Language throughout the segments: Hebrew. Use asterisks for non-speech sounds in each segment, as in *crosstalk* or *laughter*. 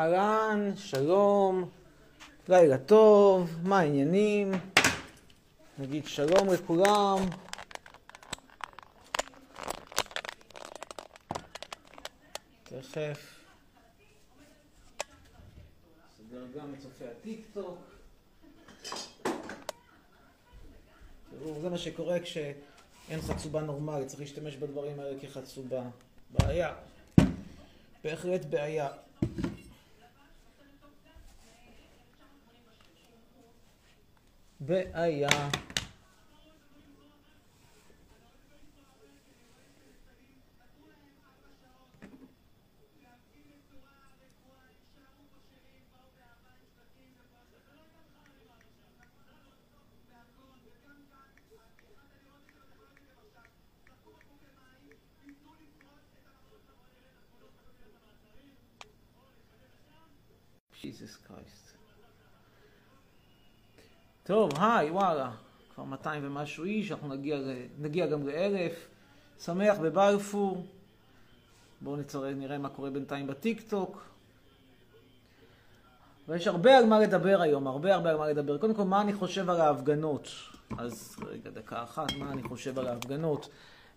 אהלן, שלום, לילה טוב, מה העניינים? נגיד שלום לכולם. תכף. נסדר גם את צופי הטיק טוק. תראו, זה מה שקורה כשאין חצובה נורמלית, צריך להשתמש בדברים האלה כחצובה. בעיה. בהחלט בעיה. בעיה. טוב, היי, וואלה, כבר 200 ומשהו איש, אנחנו נגיע, נגיע גם לאלף. שמח בבלפור. בואו נצטרך, נראה מה קורה בינתיים בטיק טוק. ויש הרבה על מה לדבר היום, הרבה הרבה על מה לדבר. קודם כל, מה אני חושב על ההפגנות? אז רגע, דקה אחת, מה אני חושב על ההפגנות?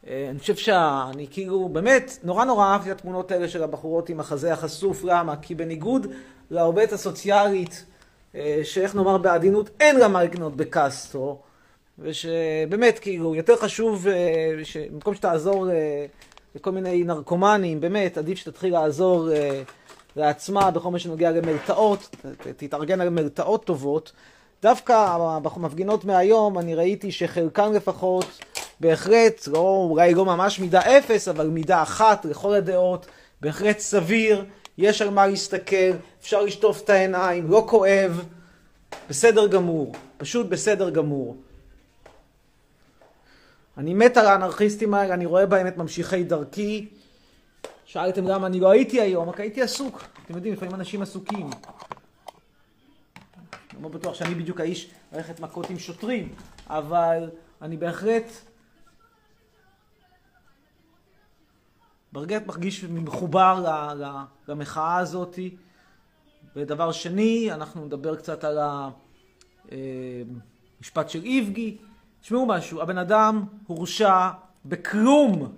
אה, אני חושב שאני כאילו, באמת, נורא נורא אהבתי את התמונות האלה של הבחורות עם החזה החשוף. למה? כי בניגוד לעובדת הסוציאלית, שאיך נאמר בעדינות, אין לה מה לקנות בקסטרו, ושבאמת, כאילו, יותר חשוב, אה, במקום שתעזור לכל מיני נרקומנים, באמת, עדיף שתתחיל לעזור לעצמה בכל מה שנוגע למרתעות, תתארגן על מרתעות טובות. דווקא במפגינות מהיום, אני ראיתי שחלקן לפחות, בהחלט, לא, אולי לא ממש מידה אפס, אבל מידה אחת לכל הדעות, בהחלט סביר, יש על מה להסתכל, אפשר לשטוף את העיניים, לא כואב, בסדר גמור, פשוט בסדר גמור. אני מת על האנרכיסטים האלה, אני רואה בהם את ממשיכי דרכי. שאלתם למה אני לא הייתי היום, רק הייתי עסוק. אתם יודעים, לפעמים אנשים עסוקים. אני לא בטוח שאני בדיוק האיש ללכת מכות עם שוטרים, אבל אני בהחלט ברגע מרגיש מחובר למחאה הזאת. ודבר שני, אנחנו נדבר קצת על המשפט של איבגי. תשמעו משהו, הבן אדם הורשע בכלום.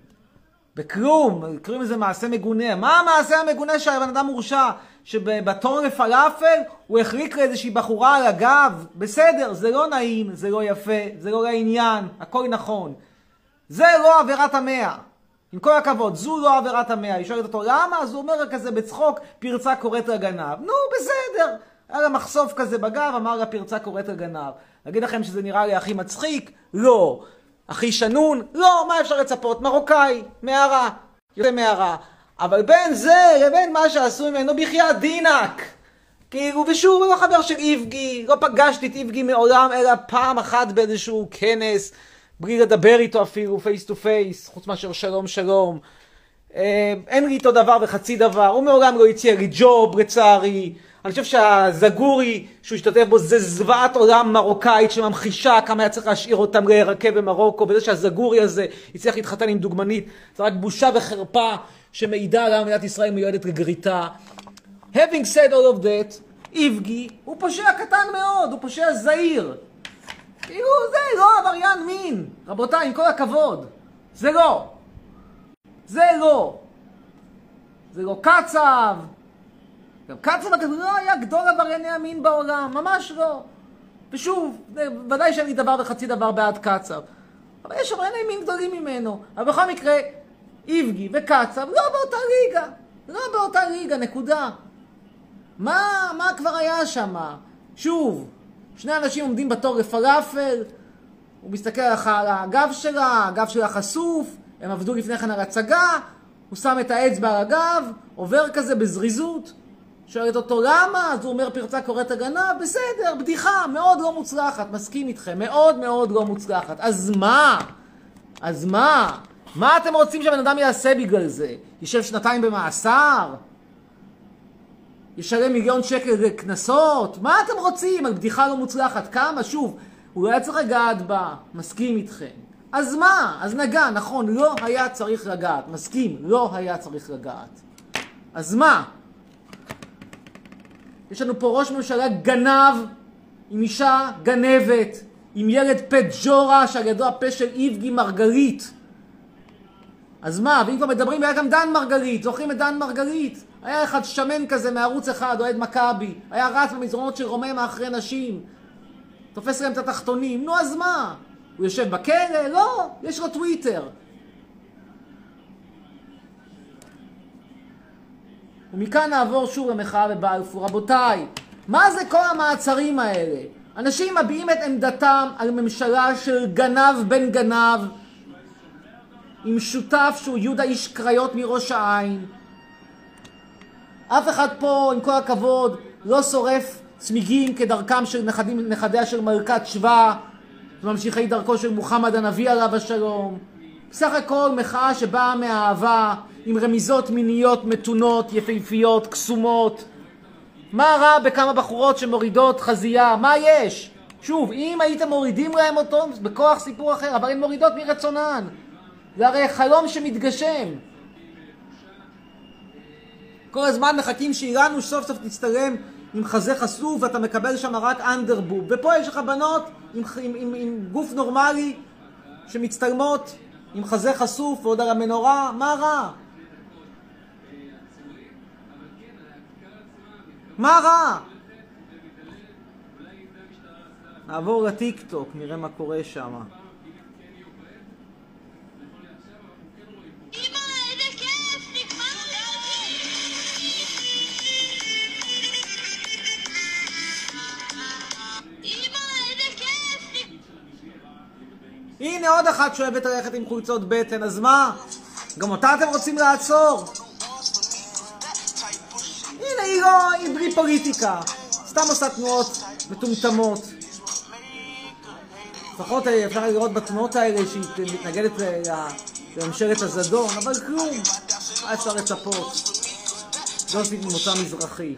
בכלום, קוראים לזה מעשה מגונה. מה המעשה המגונה שהבן אדם הורשע? שבתור לפלאפל הוא החליק לאיזושהי בחורה על הגב? בסדר, זה לא נעים, זה לא יפה, זה לא לעניין, הכל נכון. זה לא עבירת המאה. עם כל הכבוד, זו לא עבירת המאה. היא שואלת אותו, למה? אז הוא אומר כזה בצחוק, פרצה קוראת לגנב. נו, בסדר. היה לה מחשוף כזה בגב, אמר לה פרצה קוראת לגנב. להגיד לכם שזה נראה לי הכי מצחיק? לא. הכי שנון? לא, מה אפשר לצפות? מרוקאי, מערה, יוצא מערה. אבל בין זה לבין מה שעשו ממנו בחייאת דינק. כאילו, ושוב, הוא לא חבר של איבגי, לא פגשתי את איבגי מעולם, אלא פעם אחת באיזשהו כנס. בלי לדבר איתו אפילו face to face, חוץ מאשר שלום שלום. אה, אין לי איתו דבר וחצי דבר, הוא מעולם לא הציע לי ג'וב לצערי. אני חושב שהזגורי שהוא השתתף בו זה זוועת עולם מרוקאית שממחישה כמה היה צריך להשאיר אותם להירקב במרוקו, וזה שהזגורי הזה הצליח להתחתן עם דוגמנית, זה רק בושה וחרפה שמעידה למה מדינת ישראל מיועדת לגריטה. Having said all of that, איבגי הוא פושע קטן מאוד, הוא פושע זהיר. כאילו זה לא עבריין מין. רבותיי, עם כל הכבוד. זה לא. זה לא. זה לא קצב. גם קצב לא היה גדול עברייני המין בעולם, ממש לא. ושוב, ודאי שאין לי דבר וחצי דבר בעד קצב. אבל יש עברייני מין גדולים ממנו. אבל בכל מקרה, איבגי וקצב לא באותה ליגה. לא באותה ליגה, נקודה. מה, מה כבר היה שם? שוב, שני אנשים עומדים בתור לפלאפל, הוא מסתכל על הגב שלה, הגב שלה חשוף, הם עבדו לפני כן על הצגה, הוא שם את האצבע על הגב, עובר כזה בזריזות, שואלת אותו למה? אז הוא אומר פרצה קוראת הגנב, בסדר, בדיחה, מאוד לא מוצלחת, מסכים איתכם, מאוד מאוד לא מוצלחת. אז מה? אז מה? מה אתם רוצים שהבן אדם יעשה בגלל זה? יישב שנתיים במאסר? ישלם מיליון שקל לקנסות? מה אתם רוצים? על בדיחה לא מוצלחת. כמה? שוב, הוא היה צריך לגעת בה, מסכים איתכם. אז מה? אז נגע, נכון, לא היה צריך לגעת. מסכים, לא היה צריך לגעת. אז מה? יש לנו פה ראש ממשלה גנב, עם אישה גנבת, עם ילד פה ג'ורה שעל ידו הפה של איבגי מרגלית. אז מה, ואם כבר מדברים, היה גם דן מרגלית, זוכרים את דן מרגלית? היה אחד שמן כזה מערוץ אחד, אוהד מכבי, היה רץ במזרונות של רוממה אחרי נשים, תופס להם את התחתונים, נו אז מה? הוא יושב בכלא? לא, יש לו טוויטר. ומכאן נעבור שוב למחאה בבלפור. רבותיי, מה זה כל המעצרים האלה? אנשים מביעים את עמדתם על ממשלה של גנב בן גנב, עם שותף שהוא יהודה איש קריות מראש העין. אף אחד פה, עם כל הכבוד, לא שורף צמיגים כדרכם של נכדים, נכדיה של מלכת שבא וממשיכי דרכו של מוחמד הנביא עליו השלום. בסך הכל מחאה שבאה מאהבה, עם רמיזות מיניות מתונות, יפהפיות, קסומות. מה רע בכמה בחורות שמורידות חזייה? מה יש? שוב, אם הייתם מורידים להם אותו, בכוח סיפור אחר, אבל הן מורידות מרצונן. זה הרי חלום שמתגשם. כל הזמן מחכים שאיראנו סוף סוף תצטלם עם חזה חשוף ואתה מקבל שם רק אנדרבוב. ופה יש לך בנות עם, עם, עם, עם גוף נורמלי שמצטלמות עם חזה חשוף ועוד על המנורה, מה רע? מה רע? נעבור לטיק טוק, נראה מה קורה שם. הנה עוד אחת שאוהבת ללכת עם חולצות בטן, אז מה? גם אותה אתם רוצים לעצור? הנה היא לא, היא בלי פוליטיקה. סתם עושה תנועות מטומטמות. לפחות אה, אפשר לראות בתנועות האלה שהיא מתנגדת לממשלת הזדון, אבל כלום. מה אפשר לצפות? דוסית ממוצא מזרחי.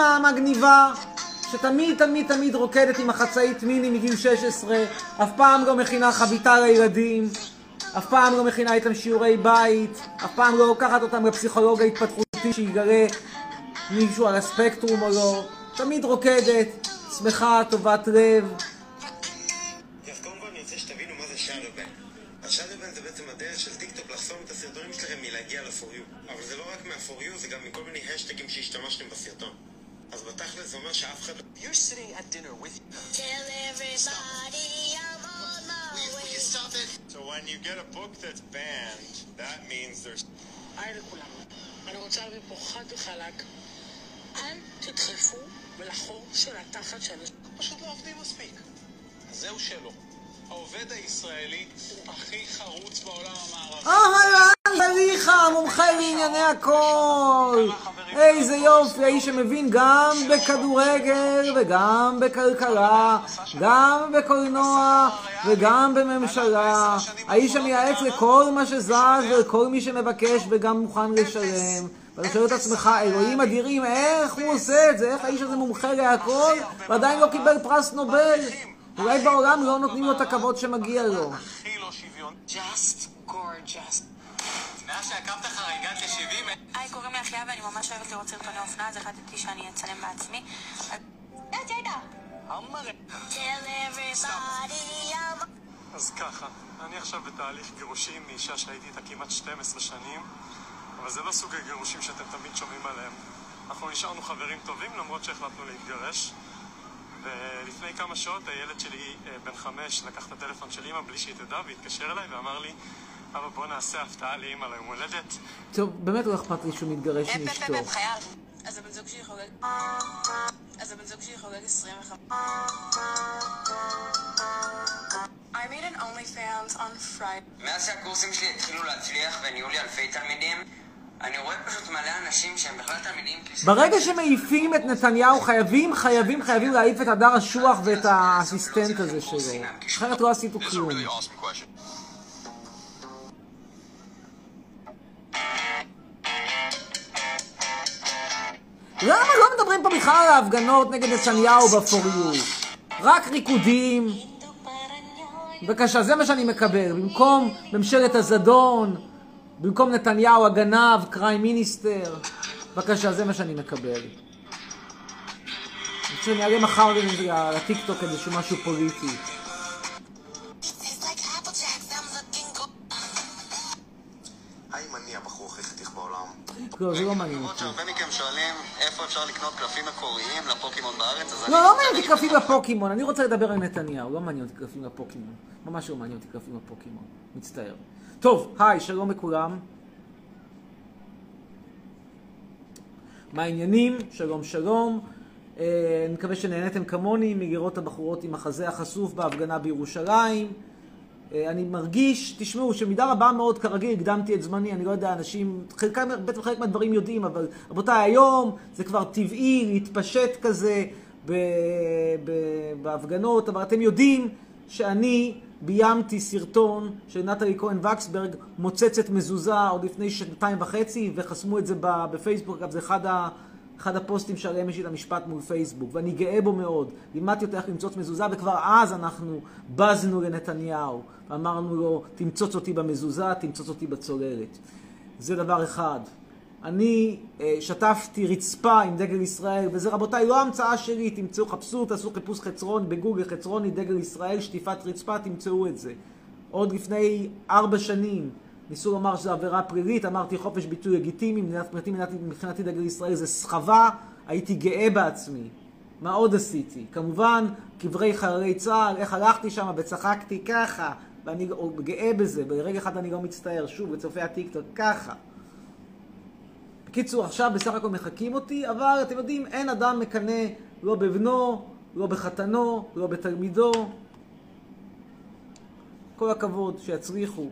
האימא המגניבה, שתמיד תמיד תמיד רוקדת עם החצאית מיני מגיל 16, אף פעם לא מכינה חביתה לילדים, אף פעם לא מכינה איתם שיעורי בית, אף פעם לא לוקחת אותם לפסיכולוג ההתפתחותי שיגלה מישהו על הספקטרום או לא, תמיד רוקדת, שמחה, טובת לב. זה אומר שאף אחד... You're sitting at dinner with... Tell everybody I'm on my way. Will you stop it? So when you get a book that's banned, that means there's... היי לכולם. אני רוצה להביא פה חד וחלק. אל תדחפו לחור של התחת של... פשוט לא עובדים מספיק. זהו שלא. העובד הישראלי הוא הכי חרוץ בעולם המערבי. אהלן, אליך, מומחה לענייני הכל. איזה יופי, האיש שמבין גם בכדורגל וגם בכלכלה, גם בקולנוע וגם בממשלה. האיש שמייעץ לכל מה שזז ולכל מי שמבקש וגם מוכן לשלם. ואתה שואל את עצמך, אלוהים אדירים, איך הוא עושה את זה? איך האיש הזה מומחה להכל ועדיין לא קיבל פרס נובל? אולי בעולם לא נותנים לו את הכבוד שמגיע לו. מאז שעקבת הגעת ל-70... היי, קוראים לי אחיה ואני ממש אוהבת לראות סרטוני אופנה, אז החלטתי שאני אצלם בעצמי. אז ככה, אני עכשיו בתהליך גירושים מאישה שהייתי איתה כמעט 12 שנים, אבל זה לא סוג הגירושים שאתם תמיד שומעים עליהם. אנחנו נשארנו חברים טובים למרות שהחלטנו להתגרש. ולפני כמה שעות הילד שלי, אה, בן חמש, לקח את הטלפון של אימא בלי שהיא תדע והתקשר אליי ואמר לי אבא בוא נעשה הפתעה לאימא ליום הולדת. טוב, באמת לא אכפת לי שהוא מתגרש עם אשתו. אז הבן זוג שלי חוגג... אז הבן זוג שלי חוגג 25... OnlyFans on Friday. מאז שהקורסים שלי התחילו להצליח ונהיו לי אלפי תלמידים, אני רואה פשוט מלא אנשים שהם בכלל תלמידים. ברגע שמעיפים את נתניהו, חייבים, חייבים, חייבים להעיף את הדר אשוח ואת האסיסטנט הזה שלו. אחרת לא עשיתו כלום. למה לא מדברים פה בכלל על ההפגנות נגד נתניהו בפוריו? רק ריקודים. בבקשה, זה מה שאני מקבל. במקום ממשלת הזדון, במקום נתניהו הגנב, קריים מיניסטר. בבקשה, זה מה שאני מקבל. אני חושב שאני אעלה מחר לטיקטוק איזשהו משהו פוליטי. לא, זה לא מעניין אותי. שהרבה מכם שואלים איפה אפשר לקנות קלפים מקוריים לפוקימון בארץ, אז אני... לא, לא מעניין אותי קלפים לפוקימון, אני רוצה לדבר על נתניהו, לא מעניין אותי קלפים לפוקימון. ממש לא מעניין אותי קלפים לפוקימון, מצטער. טוב, היי, שלום לכולם. מה העניינים? שלום שלום. אה, אני מקווה שנהניתם כמוני מלראות את הבחורות עם החזה החשוף בהפגנה בירושלים. אה, אני מרגיש, תשמעו, שמידה רבה מאוד כרגיל הקדמתי את זמני, אני לא יודע, אנשים, חלקם, בטח חלק מהדברים יודעים, אבל רבותיי, היום זה כבר טבעי להתפשט כזה ב, ב, בהפגנות, אבל אתם יודעים שאני ביימתי סרטון של נטלי כהן וקסברג, מוצצת מזוזה עוד לפני שנתיים וחצי, וחסמו את זה בפייסבוק, אגב, זה אחד ה... אחד הפוסטים שעליהם יש לי את המשפט מול פייסבוק, ואני גאה בו מאוד. לימדתי אותה איך למצוץ מזוזה, וכבר אז אנחנו בזנו לנתניהו, ואמרנו לו, תמצוץ אותי במזוזה, תמצוץ אותי בצוללת. זה דבר אחד. אני אה, שטפתי רצפה עם דגל ישראל, וזה רבותיי לא המצאה שלי, תמצאו, חפשו, תעשו חיפוש חצרון בגוגל, חצרוני, דגל ישראל, שטיפת רצפה, תמצאו את זה. עוד לפני ארבע שנים ניסו לומר שזו עבירה פלילית, אמרתי חופש ביטוי לגיטימי, מבחינתי, מבחינתי, דגל ישראל זה סחבה, הייתי גאה בעצמי. מה עוד עשיתי? כמובן, קברי חללי צה"ל, איך הלכתי שם וצחקתי ככה, ואני גאה בזה, ברגע אחד אני לא מצטער, שוב, לצופי הטיקטוק, ככה. בקיצור, עכשיו בסך הכל מחקים אותי, אבל אתם יודעים, אין אדם מקנא לא בבנו, לא בחתנו, לא בתלמידו. כל הכבוד, שיצליחו.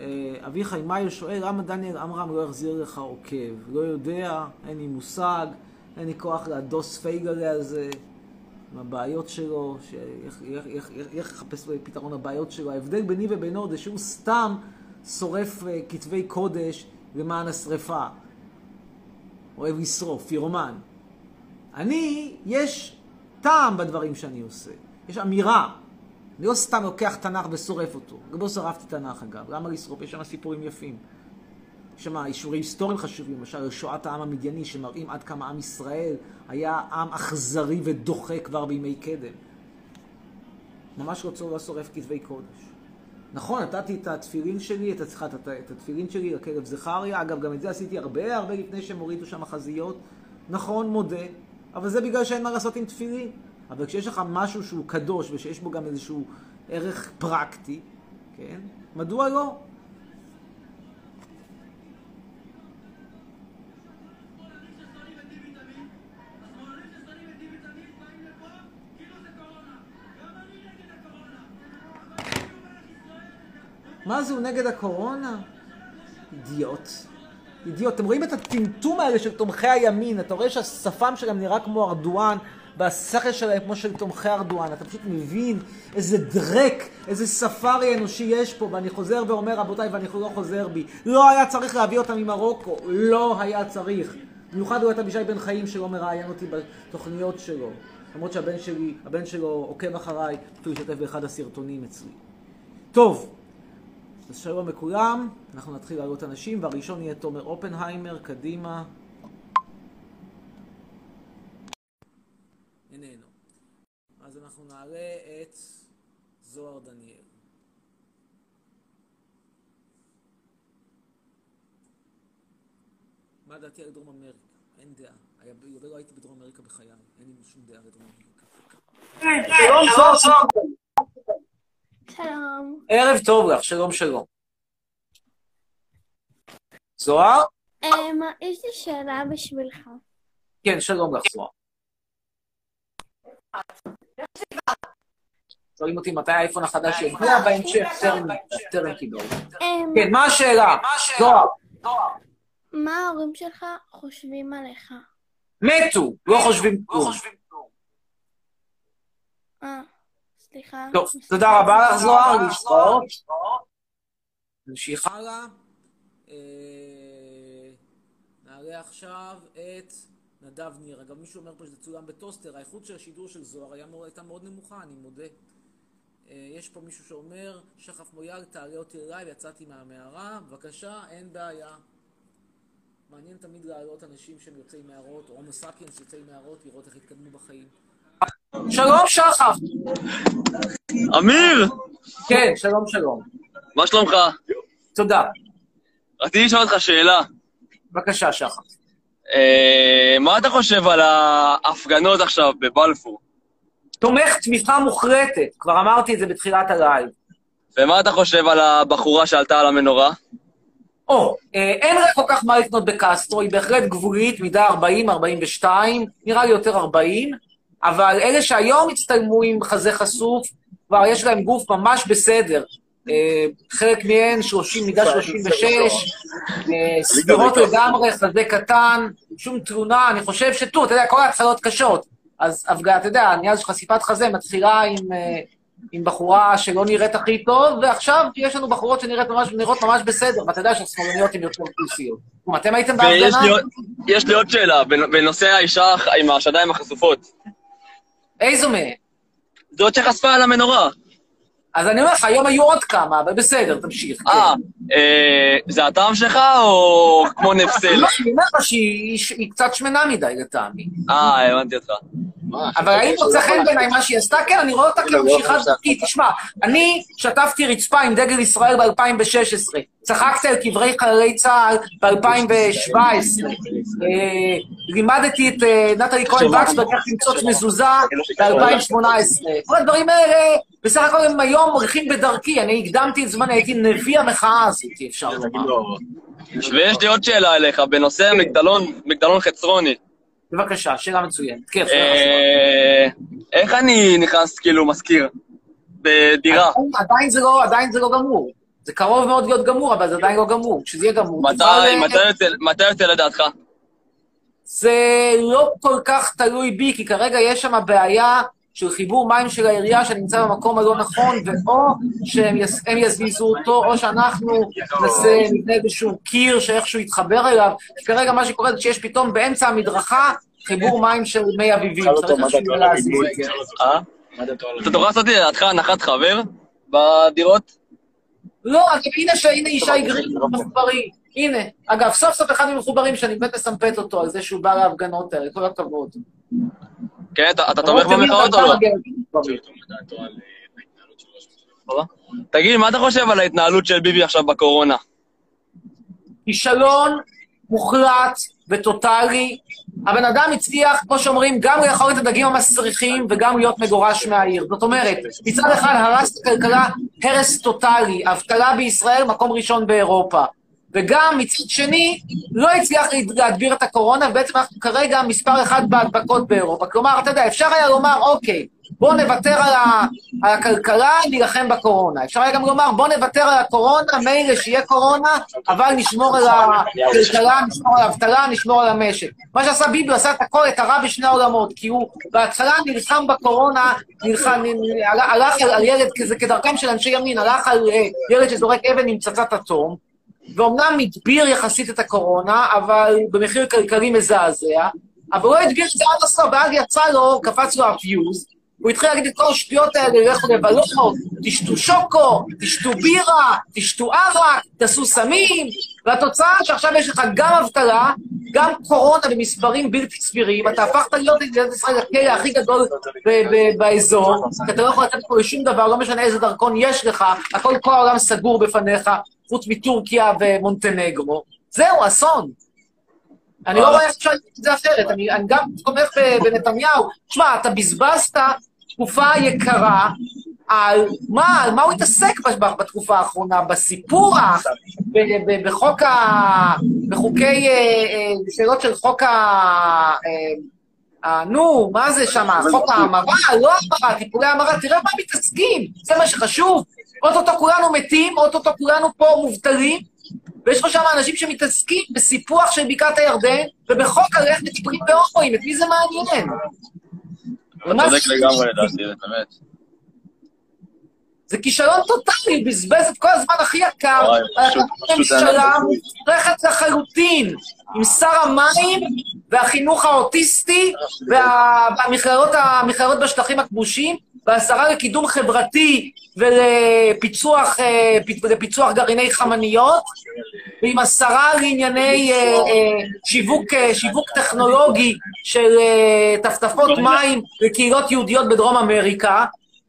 אה, אביחי מאיר שואל, למה דניאל עמרם לא יחזיר לך עוקב? לא יודע, אין לי מושג, אין לי כוח להדוס פייגלה הזה, עם הבעיות שלו, ש- איך- איך- איך- פתרון לבעיות שלו. ההבדל ביני ובינו זה שהוא סתם שורף אה, כתבי קודש למען השרפה. אוהב לשרוף, פירומן. אני, יש טעם בדברים שאני עושה. יש אמירה. אני לא סתם לוקח תנ"ך ושורף אותו. גם לא שרפתי תנ"ך אגב. למה לשרוף? יש שם סיפורים יפים. יש שם אישורי היסטוריים חשובים, למשל שואת העם המדייני, שמראים עד כמה עם ישראל היה עם אכזרי ודוחה כבר בימי קדם. ממש רוצה לא שורף כתבי קודש. נכון, נתתי את התפילין שלי, את, סליחה, את, את התפילין שלי לכלב זכריה, אגב, גם את זה עשיתי הרבה הרבה לפני שהם הורידו שם חזיות. נכון, מודה, אבל זה בגלל שאין מה לעשות עם תפילין. אבל כשיש לך משהו שהוא קדוש ושיש בו גם איזשהו ערך פרקטי, כן? מדוע לא? מה זה, הוא נגד הקורונה? אידיוט. אידיוט. אתם רואים את הטמטום האלה של תומכי הימין, אתה רואה שהשפם שלהם נראה כמו ארדואן, והשכל שלהם כמו של תומכי ארדואן. אתה פשוט מבין איזה דרק, איזה ספארי אנושי יש פה, ואני חוזר ואומר, רבותיי, ואני לא חוזר בי, לא היה צריך להביא אותם ממרוקו, לא היה צריך. במיוחד לא את אבישי בן חיים שלא מראיין אותי בתוכניות שלו. למרות שהבן שלי, הבן שלו עוקב אחריי, אפילו השתתף באחד הסרטונים אצלי. טוב, אז שלום לכולם, אנחנו נתחיל לעלות אנשים, והראשון יהיה תומר אופנהיימר, קדימה. איננו. אז אנחנו נעלה את זוהר דניאל. מה דעתי על דרום אמריקה? אין דעה. לא הייתי בדרום אמריקה בחיי, אין לי שום דעה לדרום אמריקה. שלום זוהר! שלום. ערב טוב לך, שלום שלום. זוהר? אמ, יש לי שאלה בשבילך. כן, שלום לך, זוהר. שואלים אותי מתי האייפון החדש יגיע, בהמשך, טרם- קיבלו. אמ, כן, מה השאלה? זוהר, מה ההורים שלך חושבים עליך? מתו, לא חושבים כלום. אה, סליחה. טוב, תודה רבה לך, זוהר, להתראות. נמשיך הלאה. אה, נעלה עכשיו את נדב ניר. אגב, מישהו אומר פה שזה צולם בטוסטר. האיכות של השידור של זוהר הייתה מאוד נמוכה, אני מודה. אה, יש פה מישהו שאומר, שחף מויאל, תעלה אותי אליי, יצאתי מהמערה. בבקשה, אין בעיה. מעניין תמיד להעלות אנשים שהם יוצאי מערות, או הומו ספיאנס יוצאי מערות, לראות איך התקדמו בחיים. שלום, שחף. אמיר, כן, שלום, שלום. מה שלומך? תודה. רציתי לשאול אותך שאלה. בבקשה, שחף. אה, מה אתה חושב על ההפגנות עכשיו בבלפור? תומך תמיכה מוחלטת, כבר אמרתי את זה בתחילת הלייב. ומה אתה חושב על הבחורה שעלתה על המנורה? או, אה, אין לה כל כך מה לקנות בקסטרו, היא בהחלט גבולית, מידה 40-42, נראה לי יותר 40, אבל אלה שהיום הצטלמו עם חזה חשוף, כבר יש להם גוף ממש בסדר. אה, חלק מהן 30, מידה 36, אה, סבירות לגמרי, חזה קטן, שום תלונה, אני חושב שטו, אתה יודע, כל ההתחלות קשות. אז אתה יודע, נהיה איזו חשיפת חזה מתחילה עם, אה, עם בחורה שלא נראית הכי טוב, ועכשיו יש לנו בחורות שנראית ממש, ממש בסדר, ואתה יודע שהשמאלניות הן יותר כוסיות. כלומר, אתם הייתם בהפגנה? עוד- יש לי עוד שאלה, בנ- בנושא האישה עם השדיים החשופות. איזו מהן? זאת שחשפה על המנורה. אז אני אומר לך, היום היו עוד כמה, אבל בסדר, תמשיך. כן. אה, אה, זה הטעם שלך או כמו נפסל? לא, אני אומר לך שהיא היא קצת שמנה מדי לטעמי. אה, הבנתי אותך. אבל האם מוצא חן בעיניי מה שהיא עשתה? כן, אני רואה אותה כממשיכת דרכי. תשמע, אני שטפתי רצפה עם דגל ישראל ב-2016, צחקתי על קברי חללי צה"ל ב-2017, לימדתי את אה, נטלי כהן וקסברג איך למצוץ מזוזה ב-2018. כל הדברים האלה, בסך הכל הם היום הולכים בדרכי, אני הקדמתי את זמני, הייתי נביא המחאה הזאת, אפשר לומר. ויש לי עוד שאלה אליך, בנושא מגדלון חצרוני. בבקשה, שאלה מצוינת. כן, אה, איך אני נכנס כאילו מזכיר? בדירה. עדיין- זה לא, עדיין זה לא גמור. זה קרוב מאוד להיות גמור, אבל זה עדיין לא גמור. כשזה יהיה גמור, מתי אה, מתי יוצא- מתי יוצא לדעתך? זה לא כל כך תלוי בי, כי כרגע יש שם בעיה של חיבור מים של העירייה שנמצא במקום הלא נכון, ואו שהם יס, יזיזו אותו, או שאנחנו נעשה, נבנה איזשהו קיר שאיכשהו יתחבר אליו. כי כרגע מה שקורה זה שיש פתאום באמצע המדרכה חיבור מים של מי אביבים. צריך איכשהו להזיז את זה. אה? אתה תוכל לעשות לדעתך הנחת חבר בדירות? לא, הנה שהנה ישי גרין מחוברים. הנה. אגב, סוף סוף אחד ממחוברים שאני באמת מסמפת אותו על זה שהוא בא להפגנות האלה, כל הכבוד. כן, אתה אתה תומך במחאות או לא? תגיד, מה אתה חושב על ההתנהלות של ביבי עכשיו בקורונה? כישלון מוחלט וטוטאלי. הבן אדם הצליח, כמו שאומרים, גם לאכול את הדגים המסריחים וגם להיות מגורש מהעיר. זאת אומרת, מצד אחד הרס את הכלכלה הרס טוטאלי, אבטלה בישראל מקום ראשון באירופה. וגם מצד שני, לא הצליח להדביר את הקורונה, ובעצם אנחנו כרגע מספר אחד בהדבקות באירופה. כלומר, אתה יודע, אפשר היה לומר, אוקיי, בואו נוותר על, ה, על הכלכלה, נילחם בקורונה. אפשר היה גם לומר, בואו נוותר על הקורונה, מילא שיהיה קורונה, אבל נשמור על הכלכלה, נשמור על האבטלה, נשמור על המשק. מה שעשה ביבי, עשה את הכל, את הרע בשני העולמות, כי הוא בהתחלה נלחם בקורונה, נלחם, הלך על, על ילד, כדרכם של אנשי ימין, הלך על אה, ילד שזורק אבן עם פצצת אטום, ואומנם הדביר יחסית את הקורונה, אבל במחיר כלכלי מזעזע, אבל הוא הדביר את זה עד הסוף, ואז יצא לו, קפץ לו הפיוז, הוא התחיל להגיד את כל השטויות האלה, לכו לבלות, תשתו שוקו, תשתו בירה, תשתו ערק, תעשו סמים, והתוצאה שעכשיו יש לך גם אבטלה, גם קורונה במספרים בלתי סבירים, אתה הפכת להיות מדינת ישראל הכלא הכי גדול באזור, כי אתה לא יכול לתת פה לשום דבר, לא משנה איזה דרכון יש לך, הכל כל העולם סגור בפניך, חוץ מטורקיה ומונטנגרו. זהו, אסון. אני לא רואה איך אפשר לעשות את זה אחרת, אני, אני גם תומך בנתניהו. תשמע, אתה בזבזת תקופה יקרה על מה, על מה הוא התעסק בתקופה האחרונה? בסיפוח, ב- ב- בחוק ה... בחוקי... אה, אה, שאלות של חוק ה... אה, אה, נו, מה זה שם? חוק ההמרה? לא המרה, טיפולי המרה, תראה מה מתעסקים, זה מה שחשוב. אוטוטו כולנו מתים, אוטוטו כולנו פה מובטלים, ויש לך שם אנשים שמתעסקים בסיפוח של בקעת הירדן, ובחוק הלך וטיפולים בהומואים, את מי זה מעניין? אתה צודק לגמרי לדעתי, באמת. זה כישלון טוטאלי, בזבז את כל הזמן הכי יקר, ממשלה מופרכת לחלוטין, עם שר המים והחינוך האוטיסטי וה- והמכללות המכללות בשטחים הכבושים, והשרה לקידום חברתי ולפיצוח אה, לפיצוח גרעיני חמניות, ועם השרה לענייני אה, אה, שיווק, שיווק טכנולוגי של טפטפות מים לקהילות יהודיות בדרום אמריקה.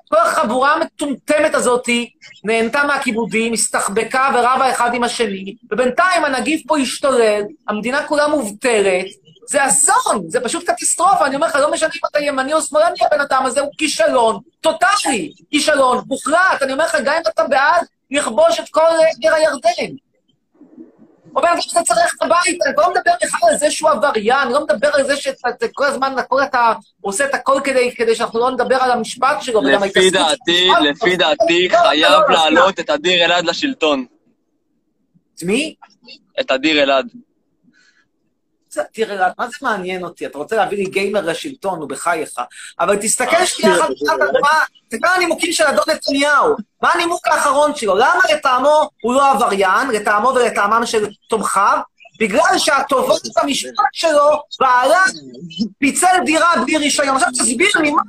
כל החבורה המטומטמת הזאתי נהנתה מהכיבודים, הסתחבקה ורבה אחד עם השני, ובינתיים הנגיף פה השתולל, המדינה כולה מובטלת, זה אסון, זה פשוט קטסטרופה, אני אומר לך, לא משנה אם אתה ימני או שמאלני, הבן אדם הזה הוא כישלון טוטאלי, כישלון מוחלט, אני אומר לך, גם אם אתה בעד לכבוש את כל עיר הירדן. או בן אדם שאתה צריך ללכת הביתה, אני לא מדבר בכלל על זה שהוא עבריין, אני לא מדבר על זה שאתה אתה כל הזמן, הכל אתה עושה את הכל כדי, כדי שאנחנו לא נדבר על המשפט שלו. לפי דעתי. לפי דעתי, לא, לא, חייב לא, לא, להעלות את אדיר אלעד לשלטון. את מי? את אדיר אלעד. תראה, מה זה מעניין אותי? אתה רוצה להביא לי גיימר לשלטון, נו, בחייך. אבל תסתכל שנייה אחת. תסתכל על הנימוקים של אדון נתניהו. מה הנימוק האחרון שלו? למה לטעמו הוא לא עבריין, לטעמו ולטעמם של תומכיו? בגלל שהטובות במשפט שלו, בעלה פיצל דירה בלי רישיון. עכשיו תסביר לי, מה...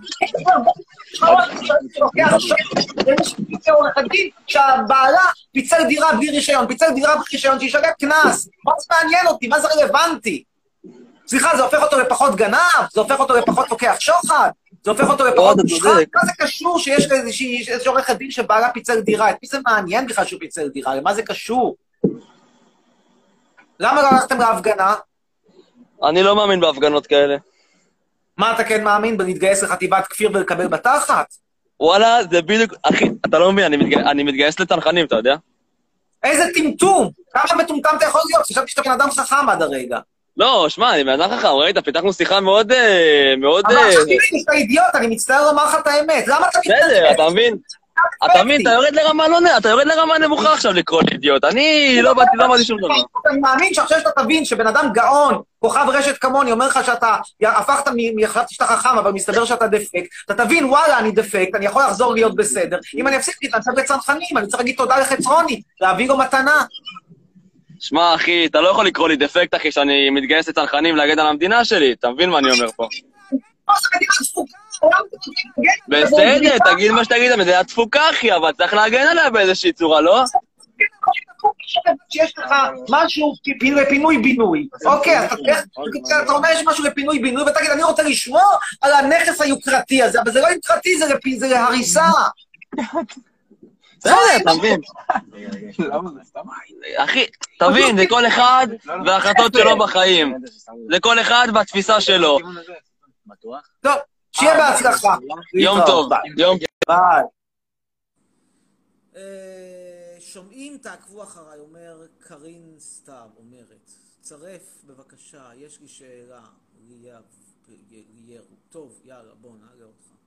שהבעלה פיצל דירה בלי רישיון, פיצל דירה בלי רישיון, שישלם קנס. מה זה מעניין אותי? מה זה רלוונטי? סליחה, זה הופך אותו לפחות גנב? זה הופך אותו לפחות לוקח שוחד? זה הופך אותו לפחות מושחת? צודק. מה זה קשור שיש איזושהי איזשהו עורך הדין שבעלה פיצל דירה? את מי זה מעניין בכלל שהוא פיצל דירה? למה זה קשור? למה לא הלכתם להפגנה? אני לא מאמין בהפגנות כאלה. מה אתה כן מאמין? בלהתגייס לחטיבת כפיר ולקבל בתחת? וואלה, זה בדיוק... אחי, אתה לא מבין, אני מתגי- אני מתגייס לצנחנים, אתה יודע? איזה טמטום! כמה מטומטם אתה יכול להיות? חשבתי שאתה בן אדם חכם עד הרגע. לא, שמע, אני בן אדם חכם, ראית? פיתחנו שיחה מאוד... אה, מאוד... אבל אה, עכשיו תראי, אתה אידיוט, אני מצטער לומר לך את האמת. למה אתה בסדר, אתה מבין? אתה מבין, אתה יורד לרמה לא נ... אתה יורד לרמה נמוכה עכשיו לקרוא לי אידיוט. אני לא באתי, לא אמרתי שום דבר. אני מאמין שעכשיו שאתה תבין שבן אדם גאון, כוכב רשת כמוני, אומר לך שאתה הפכת, מ- חשבתי שאתה חכם, אבל מסתבר שאתה דפקט, אתה תבין, וואלה, אני דפקט, אני יכול לחזור להיות בסדר. אם אני אפסיק להתנצל בצנחנים, אני צריך להגיד תודה לחצרוני, להביא לו מתנה. שמע, אחי, אתה לא יכול לקרוא לי דפקט, אחי, שאני מתגייס לצנחנים להגן על המדינה שלי. אתה מבין מה אני אומר פה? בסדר, תגיד מה שתגיד, המדינה דפוקה, אחי, אבל צריך להגן עליה באיזושהי צורה, לא? שיש לך משהו פי- לפינוי-בינוי. אוקיי, אתה אומר יש משהו לפינוי-בינוי, ותגיד, אני רוצה לשמור על הנכס היוקרתי הזה, אבל זה לא יוקרתי, זה להריסה. בסדר, אתה מבין? אחי, תבין, זה כל אחד וההחלטות שלו בחיים. זה כל אחד והתפיסה שלו. טוב, שיהיה בהצלחה. יום טוב. יום ביי. שומעים, תעקבו אחריי, אומר קרין סתיו, אומרת, צרף בבקשה, יש לי שאלה, ליאב, ליארו. טוב, יאללה, בוא נעלה אותך.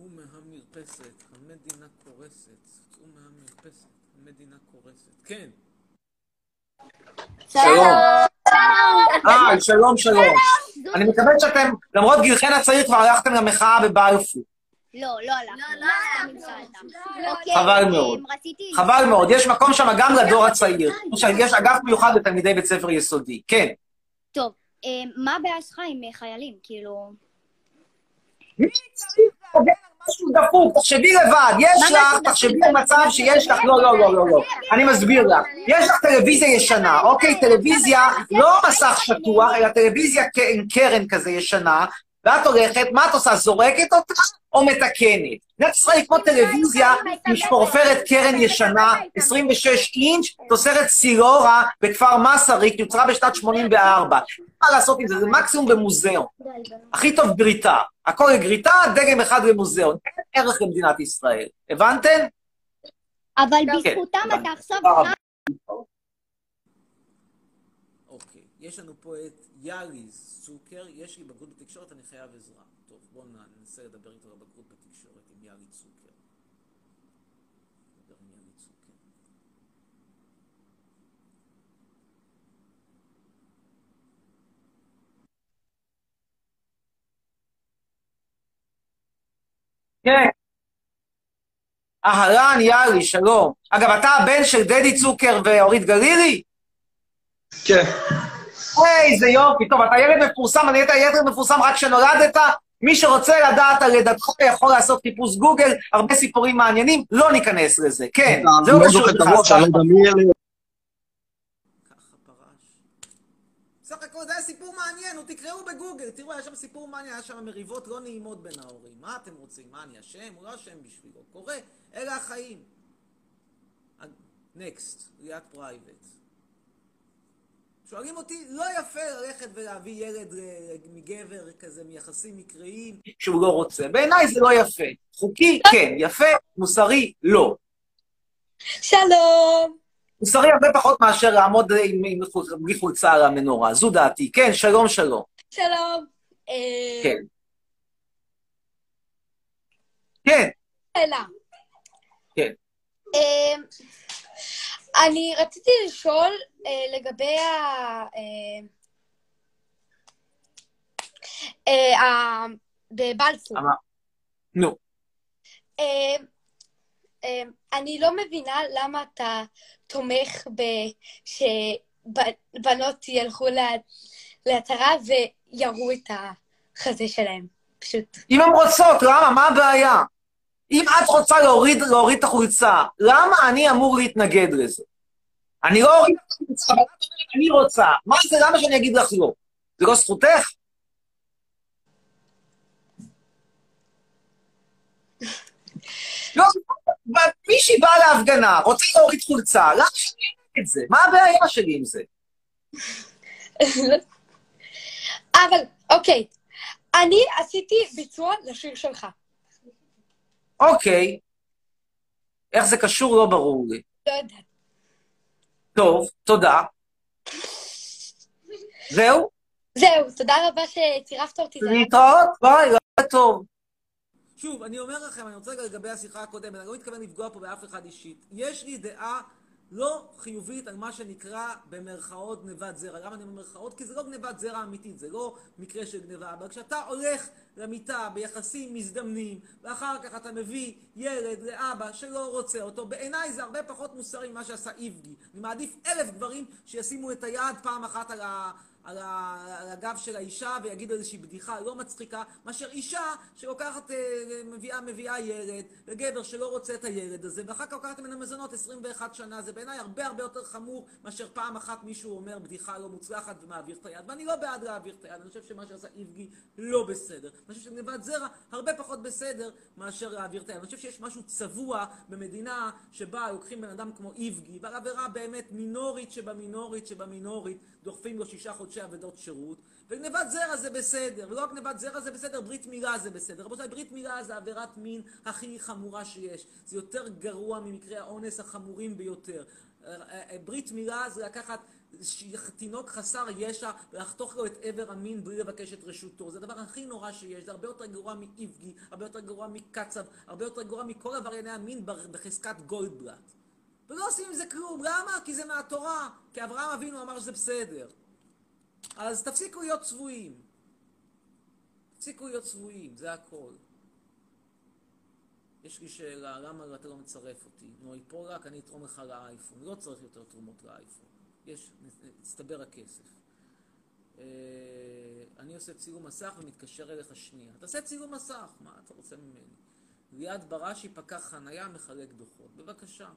צאו מהמרפסת, המדינה קורסת. צאו מהמרפסת, המדינה קורסת. כן. שלום. אה, שלום, שלום. אני מקווה שאתם, למרות גילכן הצעיר, כבר הלכתם למחאה בבלפור. לא, לא הלכנו. סתם התחלת. אוקיי, חבל מאוד. חבל מאוד, יש מקום שם גם לדור הצעיר. *laughs* יש אגף מיוחד לתלמידי בית ספר יסודי. כן. טוב, אה, מה הבעיה שלך עם אה, חיילים? כאילו... מי צריך להגן על משהו דפוק? תחשבי לבד, יש לך, תחשבי דפוק? על מצב שיש לך, לא, לא, לא, לא, לא. אני מסביר לך. יש לך טלוויזיה ישנה, אוקיי? טלוויזיה, לא מסך שטוח, אלא טלוויזיה קרן כזה ישנה, ואת הולכת, מה את עושה? זורקת אותה או מתקנת? מדינת ישראל היא כמו טלוויזיה עם שפורפרת קרן ישנה, 26 אינץ', תוצרת סילורה בכפר מסריק, יוצרה בשנת 84. מה לעשות עם זה? זה מקסימום במוזיאון. הכי טוב גריטה. הכל לגריטה, דגם אחד למוזיאון. אין ערך למדינת ישראל. הבנתם? אבל כן. בזכותם אתה עכשיו... אוקיי. יש לנו פה את יאליז צוקר, יש לי בגרות בתקשורת, אני חייב עזרה. טוב, בואו ננסה לדבר איתו על בגרות בתקשורת, עם יאלי צוקר. נדבר עם יאלי צוקר. כן. אהלן, יאלי, שלום. אגב, אתה הבן של דדי צוקר ואורית גלילי? כן. איזה יופי, טוב, אתה ילד מפורסם, אני הייתי ילד מפורסם רק כשנולדת. מי שרוצה לדעת על לידתך יכול לעשות חיפוש גוגל, הרבה סיפורים מעניינים, לא ניכנס לזה. כן, זה לא קשור אני לא. ככה פרש. בסך הכל זה היה סיפור מעניין, נו תקראו בגוגל, תראו, היה שם סיפור מעניין, היה שם מריבות לא נעימות בין ההורים. מה אתם רוצים? מה, אני אשם? הוא לא אשם בשבילו. קורה, אלה החיים. Next, ליאת פרייבט. שואלים אותי, לא יפה ללכת ולהביא ילד אה, מגבר כזה, מיחסים מקריים, שהוא לא רוצה. בעיניי זה לא יפה. חוקי, כן. יפה, מוסרי, לא. שלום. מוסרי הרבה פחות מאשר לעמוד בלי חולצה על המנורה. זו דעתי. כן, שלום, שלום. שלום. אה, כן. כן. שאלה. כן. אני רציתי לשאול אה, לגבי ה... אה, אה, ה- בבלפור. אמר- נו. אה, אה, אני לא מבינה למה אתה תומך שבנות ילכו לה- להתרה ויראו את החזה שלהם. פשוט. אם הן רוצות, למה? מה הבעיה? אם את רוצה להוריד, להוריד את החולצה, למה אני אמור להתנגד לזה? אני לא אוריד את החולצה, אבל את אומרת, אני רוצה. מה זה, למה שאני אגיד לך לא? זה לא זכותך? לא, מישהי באה להפגנה, רוצה להוריד חולצה, למה שאני אגיד את זה? מה הבעיה שלי עם זה? אבל, אוקיי. אני עשיתי ביצוע לשיר שלך. אוקיי. איך זה קשור? לא ברור לי. לא יודעת. טוב, תודה. זהו? זהו, תודה רבה שצירפת אותי. היה- להתראות, ביי, לילה טוב. שוב, אני אומר לכם, אני רוצה לגבי השיחה הקודמת, אני לא מתכוון לפגוע פה באף אחד אישית. יש לי דעה לא חיובית על מה שנקרא במרכאות גנבת זרע. למה אני אומר במרכאות? כי זה לא גנבת זרע אמיתית, זה לא מקרה של גנבה. אבל כשאתה הולך למיטה ביחסים מזדמנים, ואחר כך אתה מביא ילד לאבא שלא רוצה אותו, בעיניי זה הרבה פחות מוסרי ממה שעשה איבגי. אני מעדיף אלף גברים שישימו את היד פעם אחת על ה... על, ה, על הגב של האישה ויגידו איזושהי בדיחה לא מצחיקה, מאשר אישה שלוקחת, אה, מביאה, מביאה ילד, לגבר שלא רוצה את הילד הזה, ואחר כך לוקחת ממנו מזונות 21 שנה, זה בעיניי הרבה הרבה יותר חמור מאשר פעם אחת מישהו אומר בדיחה לא מוצלחת ומעביר את היד, ואני לא בעד להעביר את היד, אני חושב שמה שעשה איבגי לא בסדר. אני חושב שגנבת זרע הרבה פחות בסדר מאשר להעביר את היד. אני חושב שיש משהו צבוע במדינה שבה לוקחים בן אדם כמו איבגי, ועל עבירה באמת מינורית שבמינורית שבמינורית, דוחפים לו שישה חודשי עבודות שירות, וגנבת זרע זה בסדר, ולא רק גנבת זרע זה בסדר, ברית מילה זה בסדר. רבותיי, ברית מילה זה עבירת מין הכי חמורה שיש. זה יותר גרוע ממקרי האונס החמורים ביותר. אה, אה, ברית מילה זה לקחת תינוק חסר ישע ולחתוך לו את איבר המין בלי לבקש את רשותו. זה הדבר הכי נורא שיש, זה הרבה יותר גרוע מאיבגי, הרבה יותר גרוע מקצב, הרבה יותר גרוע מכל עברייני המין בחזקת גולדבלט. ולא עושים עם זה כלום. למה? כי זה מהתורה. כי אברהם אבינו אמר שזה בסדר. אז תפסיקו להיות צבועים. תפסיקו להיות צבועים, זה הכל. יש לי שאלה, למה אתה לא מצרף אותי? נוי פולק, אני אתרום לך לאייפון. לא צריך יותר תרומות לאייפון. יש, הצטבר הכסף. אה, אני עושה צילום מסך ומתקשר אליך שנייה. תעשה צילום מסך, מה אתה רוצה ממני? ליעד בראשי, פקח חנייה, מחלק דוחות. בבקשה.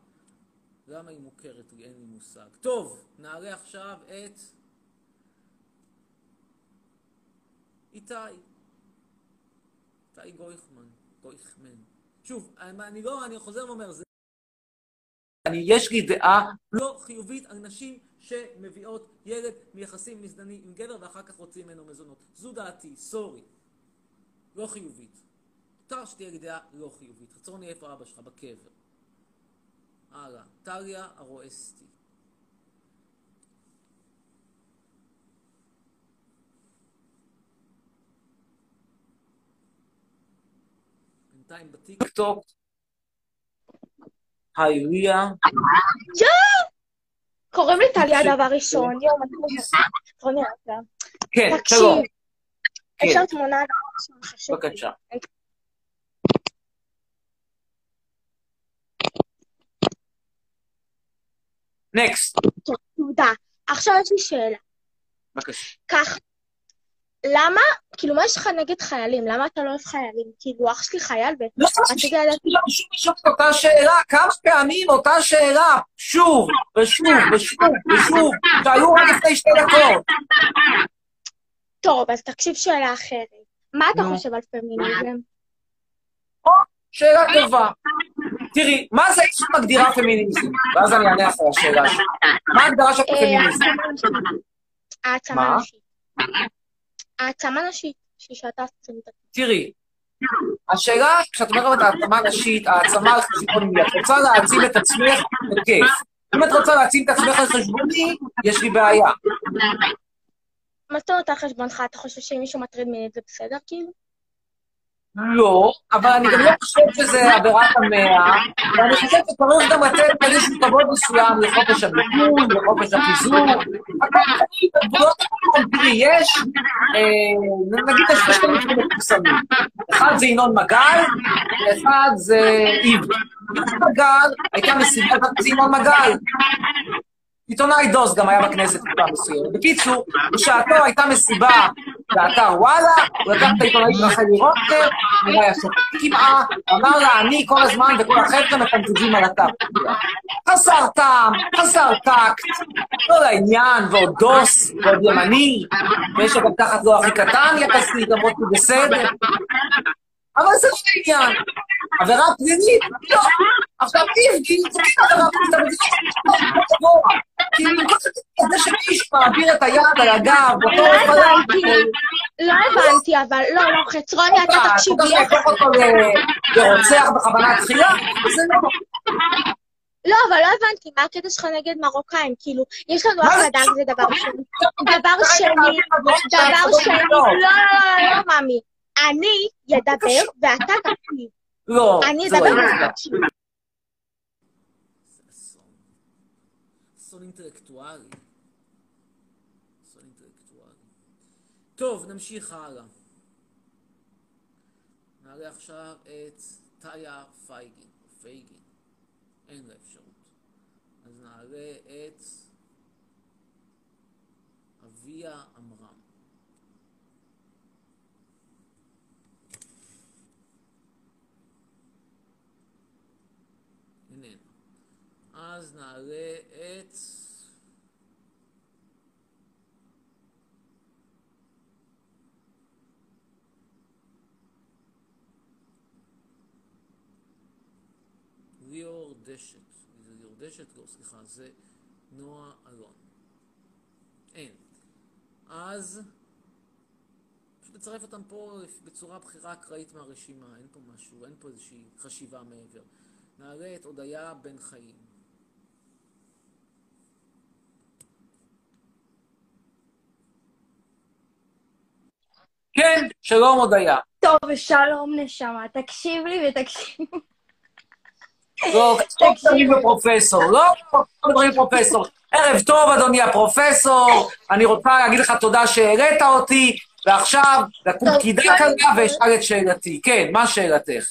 למה היא מוכרת לי? אין לי מושג. טוב, נעלה עכשיו את איתי. איתי גויכמן, גויכמן. שוב, אני לא, אני חוזר ואומר, זה... אני, יש לי דעה לא חיובית על נשים שמביאות ילד מיחסים מזדני עם גבר ואחר כך רוצים ממנו מזונות. זו דעתי, סורי. לא חיובית. מותר שתהיה לי דעה לא חיובית. חצרוני, איפה אבא שלך? בקבר. הלאה. טליה הרואסטי. בינתיים בטיקטוק. היי ליה. קוראים לי טליה דבר ראשון, יום, בוא נראה אותה. כן, שלום. כן. אפשר תמונה ראשון, חשוב לי. בבקשה. נקסט. תודה. עכשיו יש לי שאלה. בבקשה. כך, למה, כאילו, מה יש לך נגד חיילים? למה אתה לא אוהב חיילים? כאילו, אח שלי חייל לא, ורציתי לדעת... לא, שוב לשאול את אותה שאלה, כמה פעמים אותה שאלה, שוב, ושוב, ושוב, ושוב, שהיו רק לפני שתי דקות. טוב, אז תקשיב שאלה אחרת. מה אתה. חושב על פמיניזם? שאלה טובה. תראי, מה זה איך מגדירה פמיניזם? ואז אני אענה אחרי השאלה שלי. מה ההגדרה של אה, פמיניזם? העצמה מה? נשית. העצמה נשית, שאתה עושה את תראי, השאלה, כשאת אומרת העצמה נשית, העצמה על חשבון מי, את רוצה להעצים את עצמך, בכיף. אם את רוצה להעצים את עצמך על חשבוני, יש לי בעיה. מה זאת אומרת על חשבונך? אתה חושב שאם מישהו מטריד מינית זה בסדר, כאילו? לא, אבל אני גם לא חושב שזה עבירת המאה, ואני חושב שצריך גם לתת איזשהו כבוד מסוים לחופש הביטוי, לחופש החיזור. תראי, יש, אה, נגיד יש שני מקרים מפורסמים. אחד זה ינון מגל, ואחד זה איבי. ינון מגל, הייתה מסיבה, זה ינון מגל. עיתונאי דוס גם היה בכנסת תקופה מסוימת. בקיצור, בשעתו הייתה מסיבה באתר וואלה, הוא לקח את העיתונאית רחלי רוטנר, נראה יפה כמעה, אמר לה, אני כל הזמן וכל החבר'ה מקנטזים על אתר. חסר טעם, חסר טקט, לא לעניין, ועוד דוס, ועוד ימני, ויש גם תחת לא הכי קטן יחסית, למרות שהוא בסדר. אבל זה לא העניין. עבירה פלילית? לא. עכשיו, זה כן עבירה פלילית, אבל זה לא גבוה. כי במקום זה שמישהו מעביר את היד על הגב, לא הבנתי, לא הבנתי, אבל לא, לא, חצרוני, אתה תקשיב אתה לי. רוצה להפוך אותו לרוצח בכוונה תחילה? זה לא. לא, אבל לא הבנתי, מה הקטע שלך נגד מרוקאים? כאילו, יש לנו אחלה דג? זה דבר שני. דבר אתה שני, אתה דבר אתה שני, לא. לא, לא, לא, לא, ממי. אני אדבר ואתה תקשיב. לא, אני זה לא אדבר יהיה. ואתה תקשיב. אסון אינטלקטואלי. אסון אינטלקטואלי. טוב, נמשיך הלאה. נעלה עכשיו את טליה פייגין, או פייגין. אין לה אפשרות. אז נעלה את אביה עמרם. אז נעלה את... ליאור דשת. ליאור דשת? לא, סליחה, זה נועה אלון. אין. אז פשוט לצרף אותם פה בצורה בחירה אקראית מהרשימה, אין פה משהו, אין פה איזושהי חשיבה מעבר. נעלה את הודיה בן חיים. כן, שלום הודיה. טוב, שלום נשמה, תקשיב לי ותקשיב. לא, לא מדברים בפרופסור, לא מדברים בפרופסור. ערב טוב, אדוני הפרופסור, אני רוצה להגיד לך תודה שהעלית אותי, ועכשיו לקום פקידה כל- ואשאל את שאלתי. כן, מה שאלתך?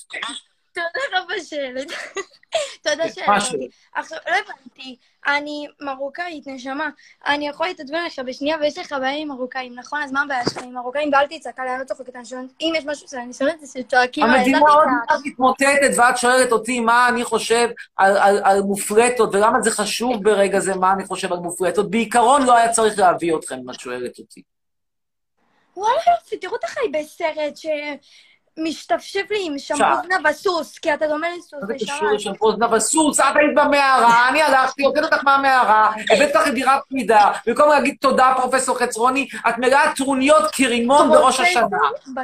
תודה רבה שהעלית. *laughs* תודה? אותי. עכשיו, לא הבנתי, אני מרוקאית, נשמה. אני יכול להתעצבן לך בשנייה, ויש לך בעיה עם מרוקאים, נכון? אז מה הבעיה שלך עם מרוקאים? ואל תצעק עליי, אני לא צוחקת, אני שואלת, אם יש משהו שאני שואלת, זה שצועקים עליי, אז המדינה עוד. מעט מתמוטטת, ואת שואלת אותי מה אני חושב על, מופרטות, ולמה זה חשוב ברגע זה מה אני חושב על מופרטות. בעיקרון לא היה צריך להביא אתכם אם את שואלת אותי. וואלה יופי, תראו אותך היא בסרט שמשתפשף לי עם. שמפוזנה בסוס, כי אתה דומה לסוס, מה זה. קשור לשמפו זנב הסוס? את היית במערה, אני הלכתי, הוצאת אותך מהמערה, הבאת אותך לדירת פרידה, במקום להגיד תודה, פרופסור חצרוני, את מלאה טרוניות כרימון בראש השנה.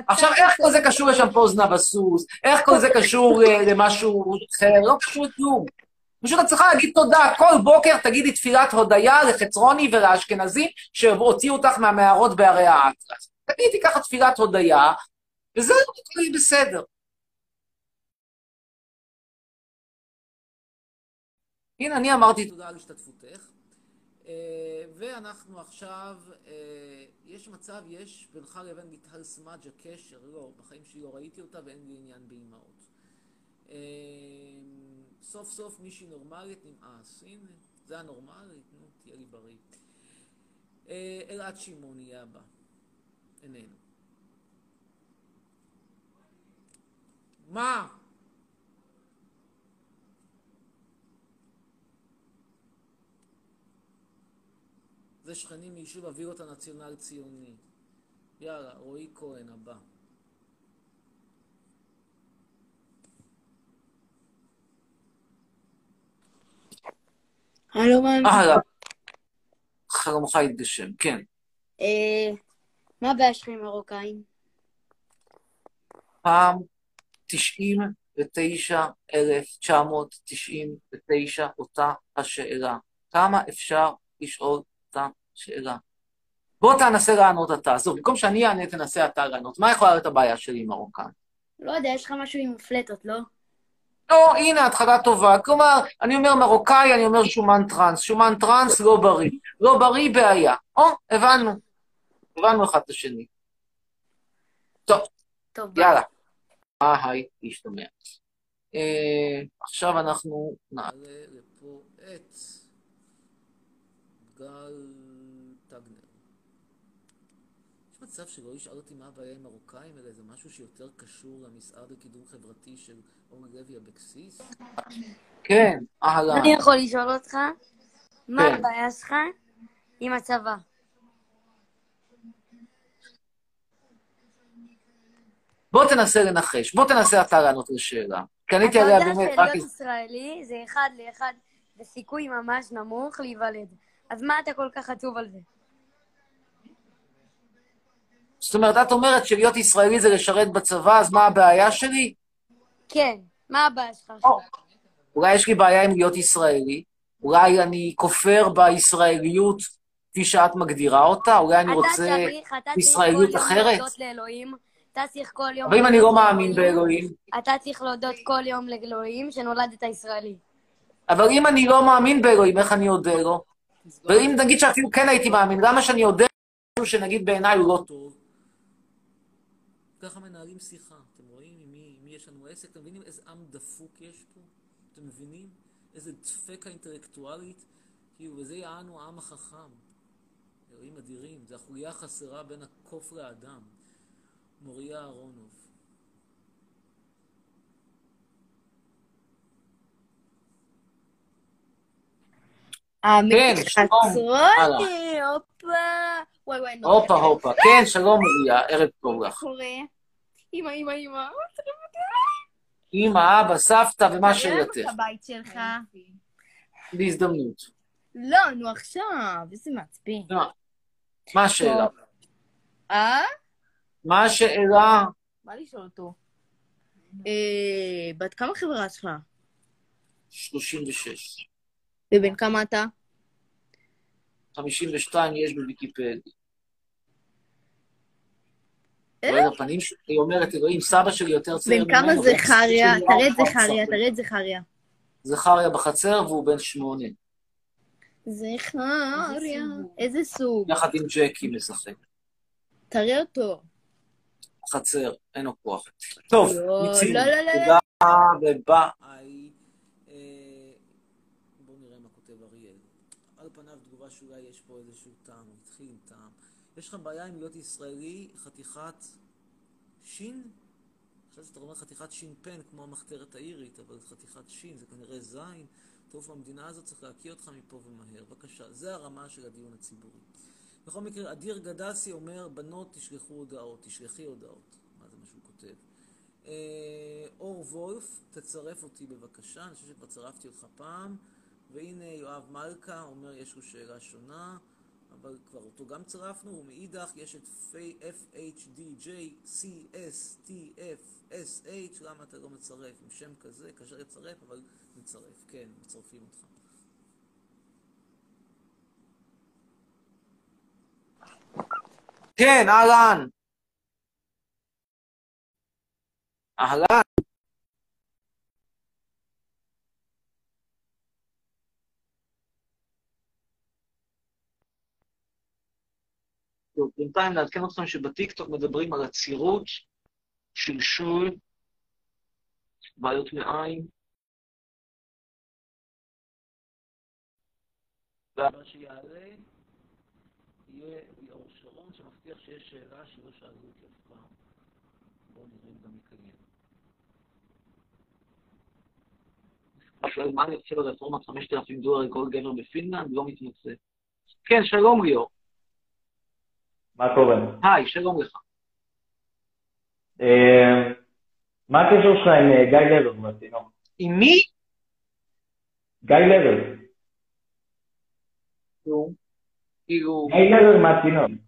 עכשיו, איך כל זה קשור לשמפו זנב הסוס? איך כל זה קשור אה, למשהו אחר? לא קשור לכלום. פשוט את צריכה להגיד תודה. כל בוקר תגידי תפילת הודיה לחצרוני ולאשכנזים שהוציאו אותך מהמערות בערי האטלס. תגידי ככה תפילת הודיה, וזהו, לא הכל יהיה בסדר. הנה, אני אמרתי תודה על השתתפותך, אה, ואנחנו עכשיו, אה, יש מצב, יש בינך לבין מיטל סמג'ה קשר, לא, בחיים שלי לא ראיתי אותה ואין לי עניין באימהות. אה, סוף סוף מישהי נורמלית נמאס, הנה, זה הנורמלית, נו, תהיה לי בריא. אלעד שמעון יהיה הבא, איננו. מה? זה שכנים מיישוב אווירות הנציונל ציוני. יאללה, רועי כהן הבא. הלו, מה? אהלן. חלומך התגשם, כן. אה, מה הבעיה שלך עם מרוקאים? פעם 99,999 אותה השאלה. כמה אפשר לשאול אותה שאלה? בוא תנסה לענות אתה. עזוב, במקום שאני אענה, תנסה אתה לענות. מה יכולה להיות הבעיה שלי עם מרוקאים? לא יודע, יש לך משהו עם פלטות, לא? לא, הנה, התחלה טובה. כלומר, אני אומר מרוקאי, אני אומר שומן טראנס. שומן טראנס לא בריא. לא בריא, בעיה. או, הבנו. הבנו אחד את השני. טוב, טוב, יאללה. היי, להשתמע. אה, עכשיו אנחנו נעלה לפה את גל טגנר. יש מצב שלא ישאל אותי מה הבעיה עם מרוקאים, אלא זה משהו שיותר קשור למשרד לקידום חברתי של אורלי לוי אבקסיס? כן, אהלן. אני יכול לשאול אותך? מה כן. הבעיה שלך עם הצבא? בוא תנסה לנחש, בוא תנסה אתה לענות לשאלה. אתה עליה יודע באמת רק... שלהיות ישראלי זה אחד לאחד בסיכוי ממש נמוך להיוולד. אז מה אתה כל כך עצוב על זה? זאת אומרת, את אומרת שלהיות ישראלי זה לשרת בצבא, אז מה הבעיה שלי? כן, מה הבעיה שלך עכשיו? אולי יש לי בעיה עם להיות ישראלי, אולי אני כופר בישראליות כפי שאת מגדירה אותה, אולי אני אתה רוצה צריך, אתה צריך ישראליות כל יום אחרת. להודות לאלוהים. אתה צריך כל יום... אבל אם אני לא מאמין באלוהים, אתה צריך להודות כל יום לאלוהים שנולדת ישראלי. אבל אם אני לא מאמין באלוהים, איך אני אודה לו? ואם נגיד שאפילו כן הייתי מאמין, למה שאני אודה משהו שנגיד בעיניי הוא לא טוב? ככה מנהלים שיחה, אתם רואים עם מי, עם מי יש לנו עסק? אתם מבינים איזה עם דפוק יש פה? אתם מבינים? איזה דפקה אינטלקטואלית? כאילו, וזה יענו העם החכם. אלוהים אדירים, זה החוליה החסרה בין הקוף לאדם. מוריה אהרונוב. כן, שלום. הופה. וואי וואי, נורא. הופה הופה, כן, שלום מוריה, ערב טוב לך. קורה? אמא, אמא, אמא. אמא, אבא, סבתא ומה. את הבית שלך. בהזדמנות. לא, נו עכשיו, איזה מעצבן. לא. מה השאלה? אה? מה השאלה? מה לשאול אותו? אה, בת כמה חברה שלך? 36. ובן כמה אתה? 52 יש בוויקיפדיה. אה? רואה לפנים שלי, היא אומרת, אלוהים, סבא שלי יותר צעיר בן כמה ממנו, זכריה? תראה את זכריה. תראה את זכריה. זכריה בחצר והוא בן שמונה. זכריה. איזה סוג? יחד עם ג'קי משחק. תראה אותו. בחצר, אין לו כוח. טוב, לא, מיצינו. לא, לא, לא, תודה וביי. אה, בואו נראה מה כותב אריאל. על פניו תגובה שאולי יש פה איזשהו טעם, התחיל עם טעם. יש לך בעיה עם להיות ישראלי חתיכת שין? חשבתי שאתה אומר חתיכת שין פן, כמו המחתרת האירית, אבל חתיכת שין, זה כנראה זין. טוב, המדינה הזאת צריך להקיא אותך מפה ומהר. בבקשה, זה הרמה של הדיון הציבורי. בכל מקרה, אדיר גדסי אומר, בנות תשלחו הודעות, תשלחי הודעות. מה זה מה שהוא כותב? אה, אור וולף, תצרף אותי בבקשה, אני חושב שכבר צרפתי אותך פעם. והנה יואב מלכה אומר, יש לו שאלה שונה, אבל כבר אותו גם צרפנו, ומאידך יש את FHDJCSTFSH, למה אתה לא מצרף עם שם כזה? קשה לצרף, אבל נצרף, כן, מצרפים אותך. כן, אהלן. אהלן. טוב, בינתיים נעדכן אתכם שבטיקטוק מדברים על עצירות, שלשול, בעיות מעין. והמה שיעלה יהיה... שמבטיח שיש שאלה שלא שאלו אותי אף פעם. בואו נראה אם גם יקיים. הוא שואל, מה אני עושה ברפורמת 5,000 דולר לכל גבר בפינלנד? לא מתמצא. כן, שלום ליאור. מה קורה? היי, שלום לך. אה, מה הקשר שלך עם אה, גיא לבר מהצינור? עם מי? גיא לבר. נו, כאילו... גיא לבר מהצינור.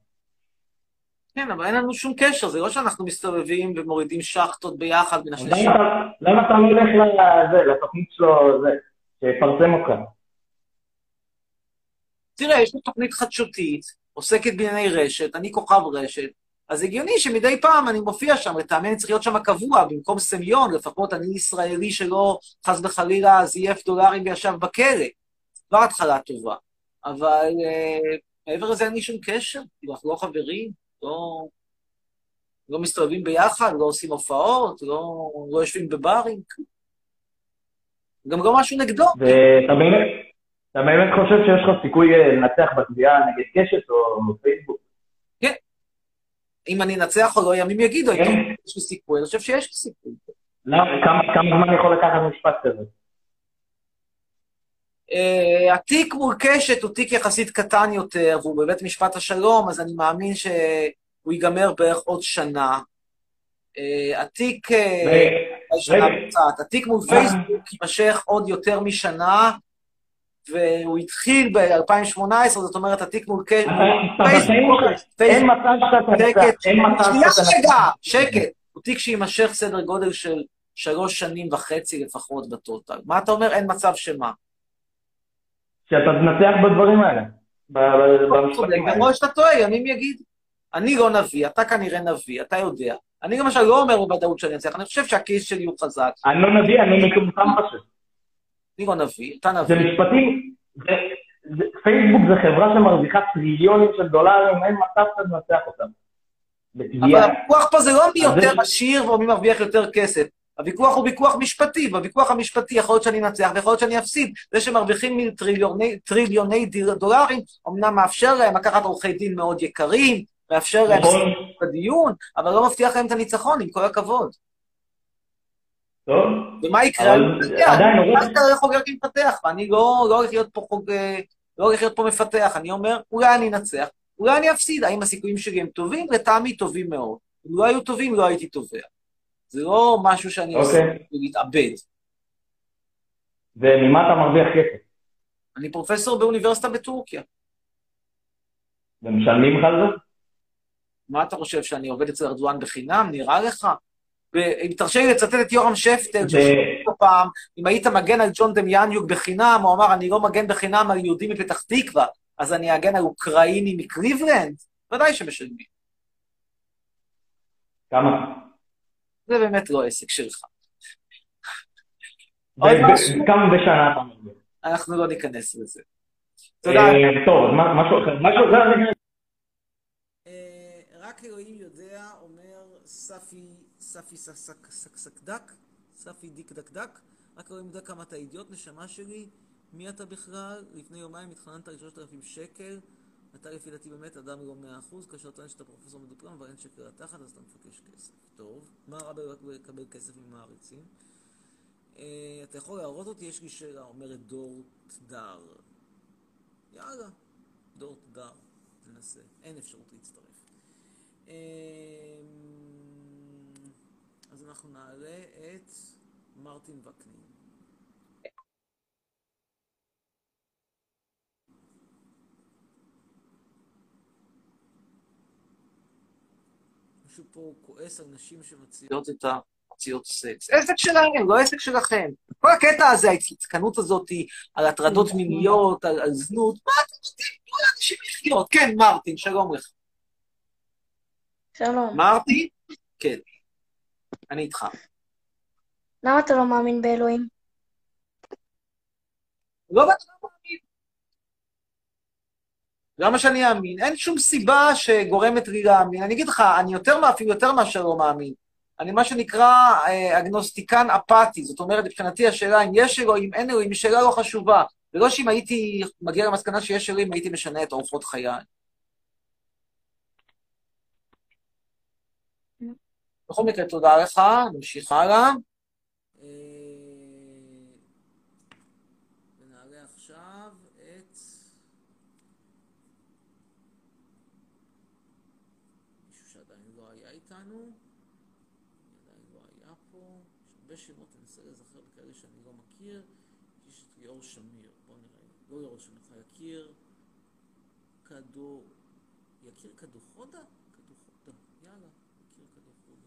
כן, אבל אין לנו שום קשר, זה לא שאנחנו מסתובבים ומורידים שחטות ביחד אז השני למה אתה- הולך לזה, לתוכנית שלו, זה, שיפרסם אותך? תראה, יש לי תוכנית חדשותית, עוסקת בענייני רשת, אני כוכב רשת, אז הגיוני שמדי פעם אני מופיע שם, לטעמי אני צריך להיות שם קבוע, במקום סמיון, לפחות אני ישראלי שלא חס וחלילה זייף דולרים וישב בכלא. כבר התחלה טובה. אבל אה, מעבר לזה אין לי שום קשר, כאילו, אנחנו לא חברים, לא, לא מסתובבים ביחד, לא עושים הופעות, לא, לא יושבים בברים. גם לא משהו נגדו. ואתה באמת, אתה באמת חושב שיש לך סיכוי אה, לנצח בתביעה נגד קשת או פייסבוק? כן. אם אני אנצח או לא, ימים יגידו, כן. אם יש לי סיכוי, אני חושב שיש לי סיכוי. למה, כמה, כמה זמן יכול לקחת משפט כזה? Uh, התיק מול קשת הוא תיק יחסית קטן יותר, והוא בבית משפט השלום, אז אני מאמין שהוא ייגמר בערך עוד שנה. Uh, התיק... אה, רגע, שנה רגע. וקצת. התיק מול פייסבוק יימשך עוד יותר משנה, והוא התחיל ב-2018, זאת אומרת, התיק מול בחיים אין מצב שאתה תנצח, אין מצב שנייה שאתה רגע, תנצח. שקט. הוא תיק שיימשך סדר גודל של שלוש שנים וחצי לפחות בטוטל. מה אתה אומר? אין מצב שמה. שאתה תנצח בדברים האלה. במשפטים האלה. יכול שאתה טועה, ימים יגיד. אני לא נביא, אתה כנראה נביא, אתה יודע. אני למשל לא אומר בוודאות שאני אנצח, אני חושב שהכיס שלי הוא חזק. אני לא נביא, אני מטומטם פשוט. אני לא נביא, אתה נביא. משפטים, זה- זה- פייסבוק זה חברה שמרוויחה טריליונים של דולרים, אין מצב שאתה תנצח אותם. אבל. הוויכוח פה זה לא מי יותר עשיר או מי מרוויח יותר כסף. הוויכוח הוא ויכוח משפטי, בוויכוח המשפטי יכול להיות שאני אנצח ויכול להיות שאני אפסיד. זה שמרוויחים טריליוני, טריליוני דולרים, אמנם מאפשר להם לקחת עורכי דין מאוד יקרים, מאפשר להם נכון. בדיון, אבל לא מבטיח להם את הניצחון, עם כל הכבוד. טוב. ומה יקרה? עדיין, אני חוגג עם מפתח, ואני לא לא הולך להיות פה חוג... אה, לא הולך להיות פה מפתח, אני אומר, אולי אני אנצח, אולי אני אפסיד, האם הסיכויים שלי הם טובים? לטעמי טובים מאוד. אם לא היו טובים, לא הייתי תובע. זה לא משהו שאני עושה אוקיי. להתאבד. וממה אתה מרוויח כסף? אני פרופסור באוניברסיטה בטורקיה. ומשלמים לך על זה? מה אתה חושב, שאני עובד אצל ארדואן בחינם? נראה לך? אם תרשה לי לצטט את יורם שפטל, ששאלתי אותו פעם, אם היית מגן על ג'ון דמיאניוק בחינם, הוא אמר, אני לא מגן בחינם על יהודים מפתח תקווה, אז אני אגן על אוקראיני מקליבלנד? ודאי שמשלמים. כמה? זה באמת לא עסק שלך. עוד משהו? כמה בשנה? אנחנו לא ניכנס לזה. תודה. אה, טוב, משהו אחר. משהו אחר. רק אלוהים יודע, אומר ספי, ספי סק סק סק דק, ספי דיק דק דק, רק אלוהים יודע כמה אתה אידיוט, נשמה שלי, מי אתה בכלל? לפני יומיים התחננת על 3,000 שקל, אתה לפי דעתי באמת אדם לא מאה אחוז, כאשר טוען שאתה פרופסור מדופלם אין שקל לתחת, אז אתה מבקש כסף. טוב, מה רע בלקבל כסף ממעריצים? אה, אתה יכול להראות אותי? יש לי שאלה, אומרת דור תדר. יאללה, דור תדר, ננסה. אין אפשרות להצטרף. אמ, אז אנחנו נעלה את מרטין וקנין. מישהו פה כועס על נשים שמציעות את ה... מציעות סקס. עסק שלהם, לא עסק שלכם. כל הקטע הזה, ההצטקנות הזאת על הטרדות מיניות, על, על זנות, מה אתם רוצים? תנו לאנשים לחיות. כן, מרטין, שלום לך. שלום. מרטין? כן. אני איתך. למה אתה לא מאמין באלוהים? לא לא מאמין. למה שאני אאמין? אין שום סיבה שגורמת לי להאמין. אני אגיד לך, אני יותר, אפילו יותר מאשר לא מאמין. אני מה שנקרא אה, אגנוסטיקן אפאתי. זאת אומרת, מבחינתי השאלה אם יש אלוהים, אין אלוהים, היא שאלה לא חשובה. ולא שאם הייתי מגיע למסקנה שיש אלוהים, הייתי משנה את אורחות חיי. בכל מקרה, תודה לך, נמשיך הלאה. אה, ונעלה עכשיו את... מישהו שעדיין לא היה איתנו, עדיין לא היה פה. יש הרבה שמות, אני אנסה להיזכר בכאלה שאני לא מכיר. יש את ליאור שמיר, בואו נראה. לא ליאור שמיר, יקיר קדו... יקיר קדוחודה? קדוחודה, יאללה, יקיר קדוחודה.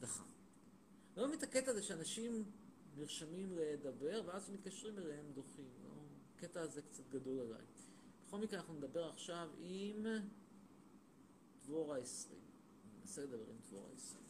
דחה. מבין את הקטע הזה שאנשים נרשמים לדבר, ואז מתקשרים אליהם דוחים. לא? הקטע הזה קצת גדול עליי. בכל מקרה, אנחנו נדבר עכשיו עם דבורה 20. ננסה לדבר עם דבורה 20.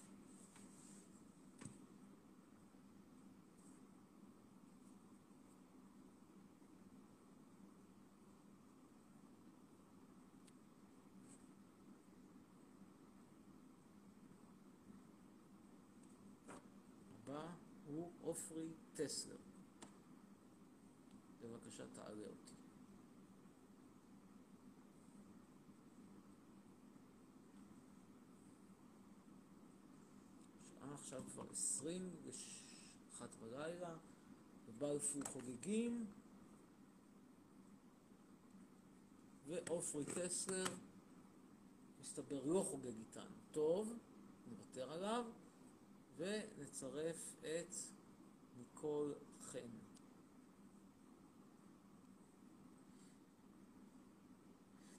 הבא הוא עופרי טסלר. בבקשה, תעלה אותי. השעה עכשיו כבר 21 בלילה, בבלפור חוגגים, ועופרי טסלר, מסתבר לא חוגג איתנו. טוב, נוותר עליו. ונצרף את ניקול חן.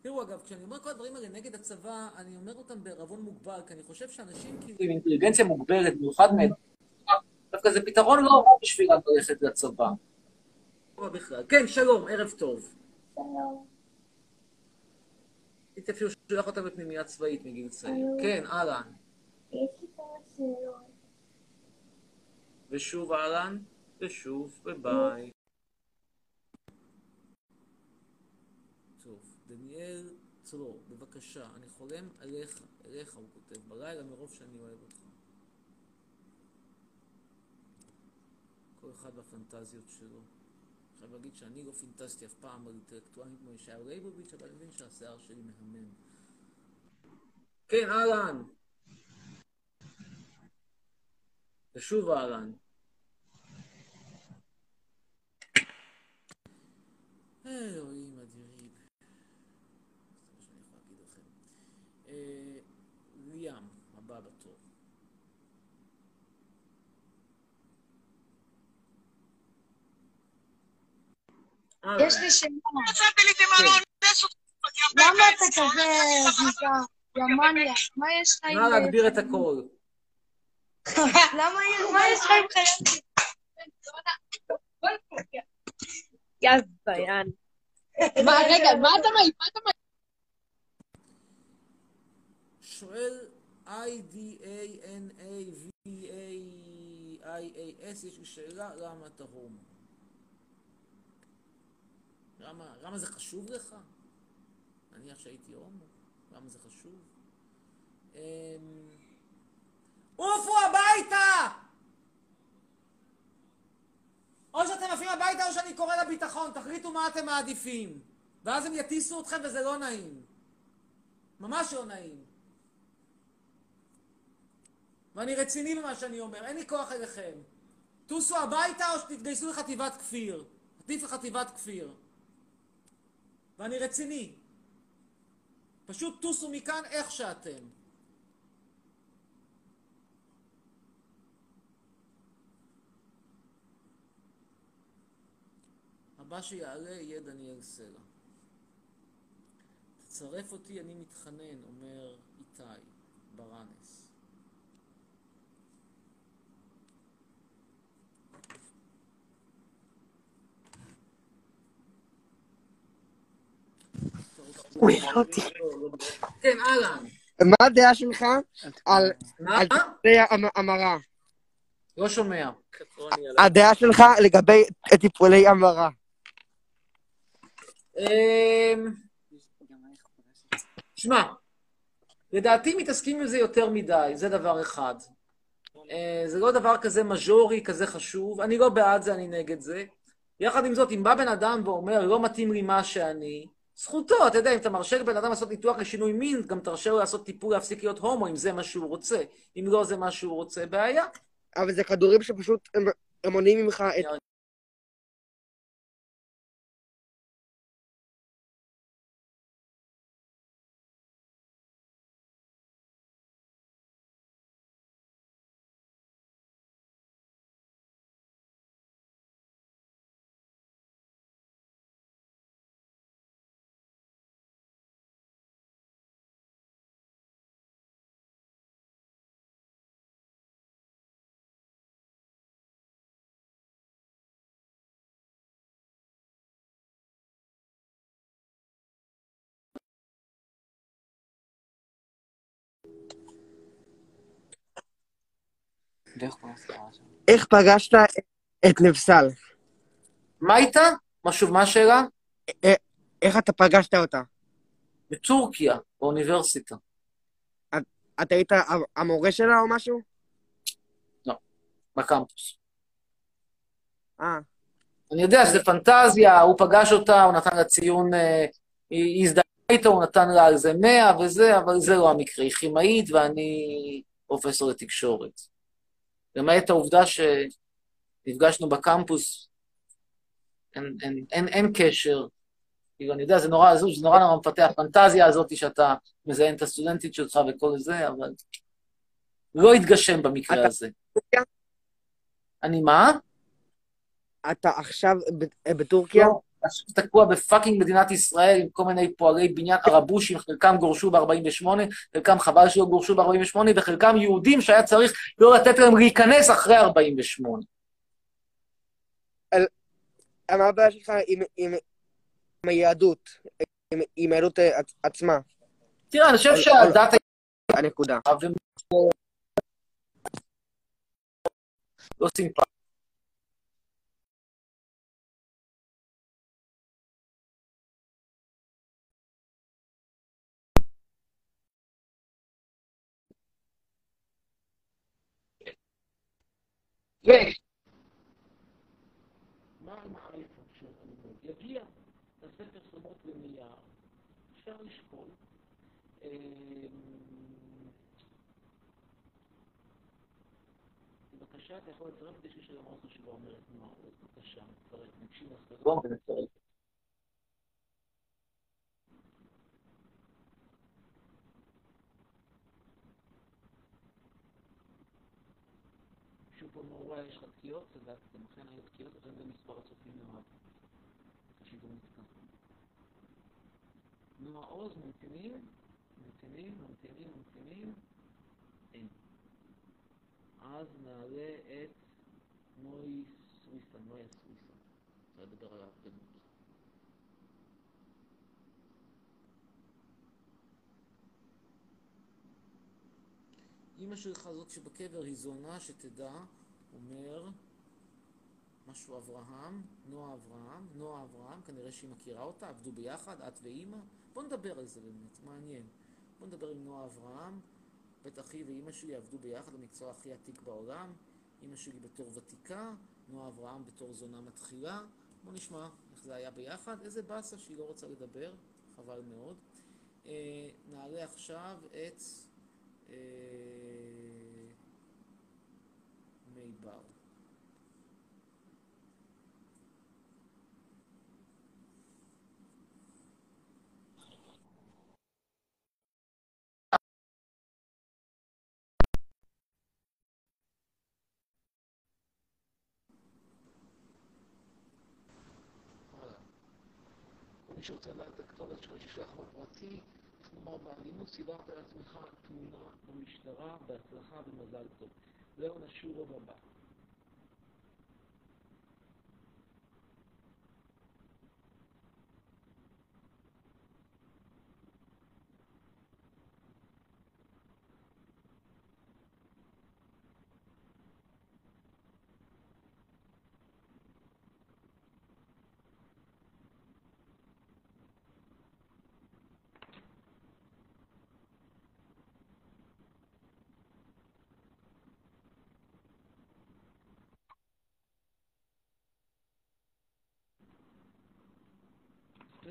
תראו, אגב, כשאני אומר כל הדברים האלה נגד הצבא, אני אומר אותם בערבון מוגבל, כי אני חושב שאנשים כאילו עם אינטליגנציה מוגבלת, במיוחד מהם, דווקא זה פתרון לא רע בשבילם ללכת לצבא. לא בכלל. כן, שלום, ערב טוב. שלום. הייתי אפילו שולח אותם לפנימייה צבאית מגיל צעיר. כן, אהלן. יש לי כמה שאלות. ושוב אהלן, ושוב, וביי. טוב, דניאל צרור, בבקשה, אני חולם עליך, אליך, הוא כותב, בלילה מרוב שאני אוהב אותך. כל אחד והפנטזיות שלו. עכשיו להגיד שאני לא פינטזתי אף פעם על אינטלקטואלים כמו ישעיהו ליבוביץ', אבל אני מבין שהשיער שלי מהמם. כן, אהלן. ושוב אהלן. אלוהים אדירים. זה מה שאני יכול להגיד לכם. אה, ליאם, הבא בתור. יש לי שאלה. למה אתה כזה זיקה? גרמניה, מה יש לך עם... נא להגביר את הקול. למה יש- עם חיילים? יא זיין. מה, רגע, מה אתה מעיף? מה אתה מעיף? שואל I-D-A-N-A-V-A-I-A-S, יש לי שאלה, למה אתה הומו? למה, למה זה חשוב לך? נניח שהייתי הומו, למה זה חשוב? עופו הביתה! או שאתם עפים הביתה או שאני קורא לביטחון, תחליטו מה אתם מעדיפים. ואז הם יטיסו אתכם וזה לא נעים. ממש לא נעים. ואני רציני במה שאני אומר, אין לי כוח אליכם. טוסו הביתה או שתתגייסו לחטיבת כפיר. עדיף לחטיבת כפיר. ואני רציני. פשוט טוסו מכאן איך שאתם. הבא שיעלה יהיה דניאל סלע. תצרף אותי, אני מתחנן, אומר איתי ברנס. כן, אהלן. מה הדעה שלך על טיפולי המ- המרה? לא שומע. הדעה שלך לגבי טיפולי המרה. אמ, שמע, לדעתי מתעסקים עם זה יותר מדי, זה דבר אחד. אה, זה לא דבר כזה מז'ורי, כזה חשוב. אני לא בעד זה, אני נגד זה. יחד עם זאת, אם בא בן אדם ואומר, לא מתאים לי מה שאני, זכותו, אתה יודע, אם אתה מרשה לבן אדם לעשות ניתוח לשינוי מין, גם תרשה לו לעשות טיפול להפסיק להיות הומו, אם זה מה שהוא רוצה. אם לא זה מה שהוא רוצה, בעיה. אבל זה כדורים שפשוט הם, הם מונעים ממך את... איך פגשת את נבסל? מה איתה? מה שוב, מה השאלה? א- איך אתה פגשת אותה? בטורקיה, באוניברסיטה. אתה היית המורה שלה או משהו? בקמפוס. אה. אני יודע שזה פנטזיה, הוא פגש אותה, הוא נתן לה ציון, אה, היא הזדהה איתו, הוא נתן לה על זה 100 וזה, אבל זה לא המקרה. היא כימאית ואני פרופסור לתקשורת. למעט העובדה שנפגשנו בקמפוס, אין, אין, אין, אין קשר. כאילו, אני יודע, זה נורא הזוי, זה נורא נורא מפתח, הפנטזיה הזאת שאתה מזיין את הסטודנטית שלך וכל זה, אבל לא התגשם במקרה אתה- הזה. אני מה? אתה עכשיו ב- בטורקיה? לא, עכשיו תקוע בפאקינג מדינת ישראל עם כל מיני פועלי בניין ערבושים, חלקם גורשו ב-48, חלקם חבל שלא גורשו ב-48, וחלקם יהודים שהיה צריך לא לתת להם להיכנס אחרי 48. מה הבעיה שלך עם- היהדות? עם- היהדות אה, עצ- עצמה? תראה, אני חושב שהדת הנקודה. לא סימפטי. ו... מה עם האייפון של הלימוד? יגיע, תעשה פרסומות לנייר, אפשר לשקול. אמ, בבקשה, אתה יכול לצרף את אישי של המוח שבו אומרת נועה, בבקשה, תצרף, נקשיב לחזון ונצרף. שוב פה תקיעות, צדקתם, אכן היו תקיעות, לכן זה מספר הצופים ירד. השידור נתקע. נועה עוז, ממתינים, ממתינים, ממתינים, ממתינים, אין. אז נעלה את נוי סוויסה, נויה סוויסה. אפשר לדבר על ההפגנות. אמא שלך זאת שבקבר היא זונה, שתדע, אומר משהו אברהם, נועה אברהם, נועה אברהם, כנראה שהיא מכירה אותה, עבדו ביחד, את ואימא. בוא נדבר על זה באמת, מעניין. בוא נדבר עם נועה אברהם, בית אחי ואימא שלי עבדו ביחד במקצוע הכי עתיק בעולם, אימא שלי בתור ותיקה, נועה אברהם בתור זונה מתחילה. בוא נשמע איך זה היה ביחד. איזה באסה שהיא לא רוצה לדבר, חבל מאוד. אה, נעלה עכשיו את אה, מי בר. מי שרוצה לדעת את הכתובת שלו, שישלח בפרטי, נאמר באלימות סידרת לעצמך תמונה במשטרה, בהצלחה ומזל טוב. זהו נשורוב הבא.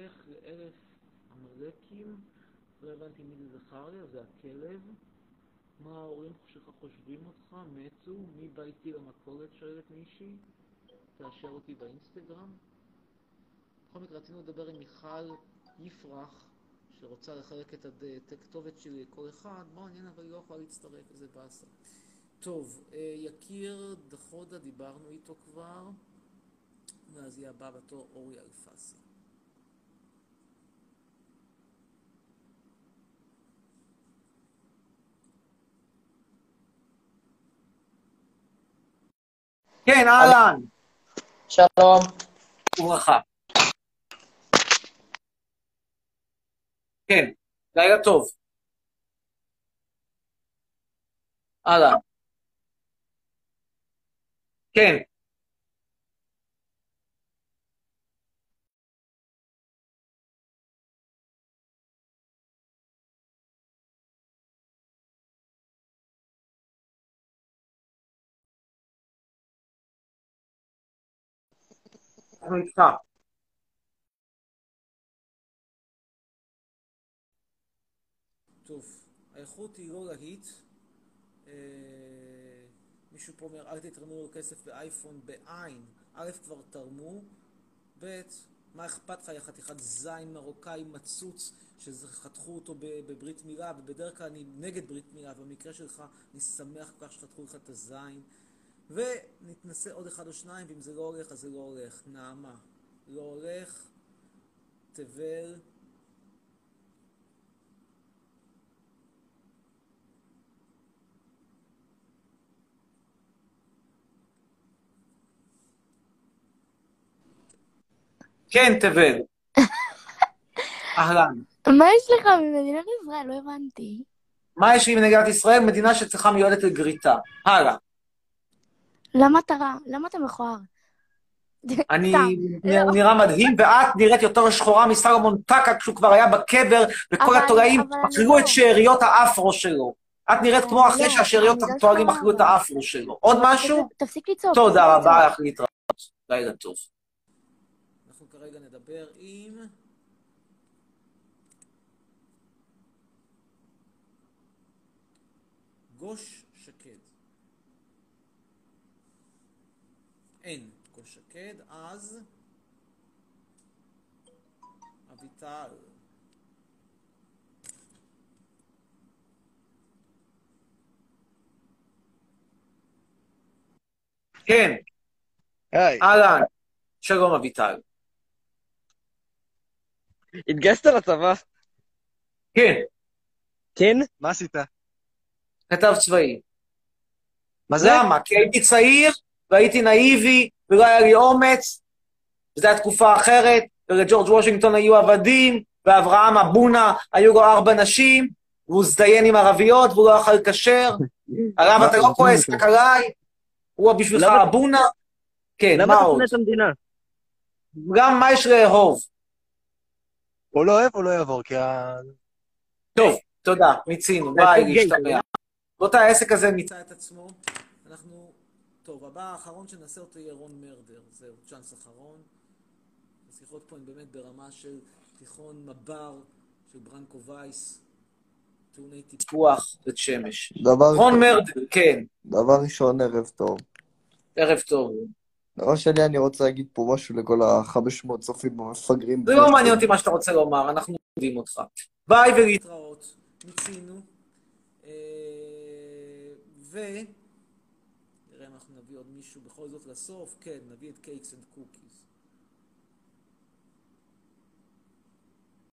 הולך לאלף עמלקים, לא הבנתי מי זה זכר לי, אז זה הכלב. מה ההורים שלך חושבים אותך? מתו? מי בא איתי למכולת? שואלת מישהי. תאשר אותי באינסטגרם. בכל מקרה רצינו לדבר עם מיכל יפרח, שרוצה לחלק את הכתובת שלי לכל אחד. מעניין, אבל היא לא יכולה להצטרף, איזה באסה. טוב, אה, יקיר דחודה, דיברנו איתו כבר, ואז יהיה הבא בתור אורי אלפסי. כן, אהלן. שלום. וברכה. כן, לילה טוב. אהלן. כן. אנחנו איתך. טוב, האיכות היא לא להיט. אה, מישהו פה אומר, אל תתרמו לו כסף באייפון בעין. א', כבר תרמו, ב', מה אכפת לך, יא חתיכת זין מרוקאי מצוץ, שחתכו אותו בברית מילה, ובדרך כלל אני נגד ברית מילה, במקרה שלך אני שמח כל כך שחתכו לך את הזין. ונתנסה עוד אחד או שניים, ואם זה לא הולך, אז זה לא הולך. נעמה, לא הולך. תבל, כן, תבל. *laughs* אהלן. מה יש לך ממדינת ישראל? לא הבנתי. מה יש לי עם מדינת ישראל? מדינה שצריכה מיועדת לגריטה. הלאה. למה אתה רע? למה אתה מכוער? אני. נראה- הוא נראה מדהים, ואת נראית יותר שחורה מסלומון טקה כשהוא כבר היה בקבר, וכל התולעים אכלו את. שאריות האפרו שלו. את נראית כמו אחרי לא, שהשאריות לא התולעים אכלו את האפרו שלו. עוד משהו? תפסיק לצעוק. תודה רבה. לך להתראות. לילה טוב. אנחנו כרגע נדבר עם... גוש שקד. אין גוש שקד, אז אביטל. כן. אהלן. שלום אביטל. התגייסת לצבא? כן. כן? מה עשית? כתב צבאי. מה זה? למה? כי הייתי צעיר, והייתי נאיבי, ולא היה לי אומץ, וזו הייתה תקופה אחרת, ולג'ורג' וושינגטון היו עבדים, ואברהם אבונה, היו לו ארבע נשים, והוא הזדיין עם ערביות, והוא לא אכל כשר. *laughs* הרב, אתה לא כועס רק עליי? הוא בשבילך למה- אבונה? כן, למה מה אתה עוד? שונא את המדינה? גם מה יש לאהוב? הוא לא אוהב, הוא לא יעבור, כי ה... טוב, תודה, מיצינו, ביי, להשתמע. רבותיי, העסק הזה מיצה את עצמו. טוב, הבא האחרון שנעשה אותו יהיה רון מרדר. זהו, צ'אנס אחרון. השיחות פה הן באמת ברמה של תיכון מב"ר של ברנקו וייס, טעוני טיפוח, בית שמש. דבר רון ראשון- מרדר, כן, דבר ראשון, ערב טוב. ערב טוב. דבר שני, אני רוצה להגיד פה משהו לכל ה-500 צופים המפגרים. זה לא מעניין אותי מה שאתה רוצה לומר, אנחנו יודעים אותך. ביי ולהתראות. מיצינו. אה, ו... נראה אם אנחנו נביא עוד מישהו בכל זאת לסוף. כן, נביא את Cakes and Cookies.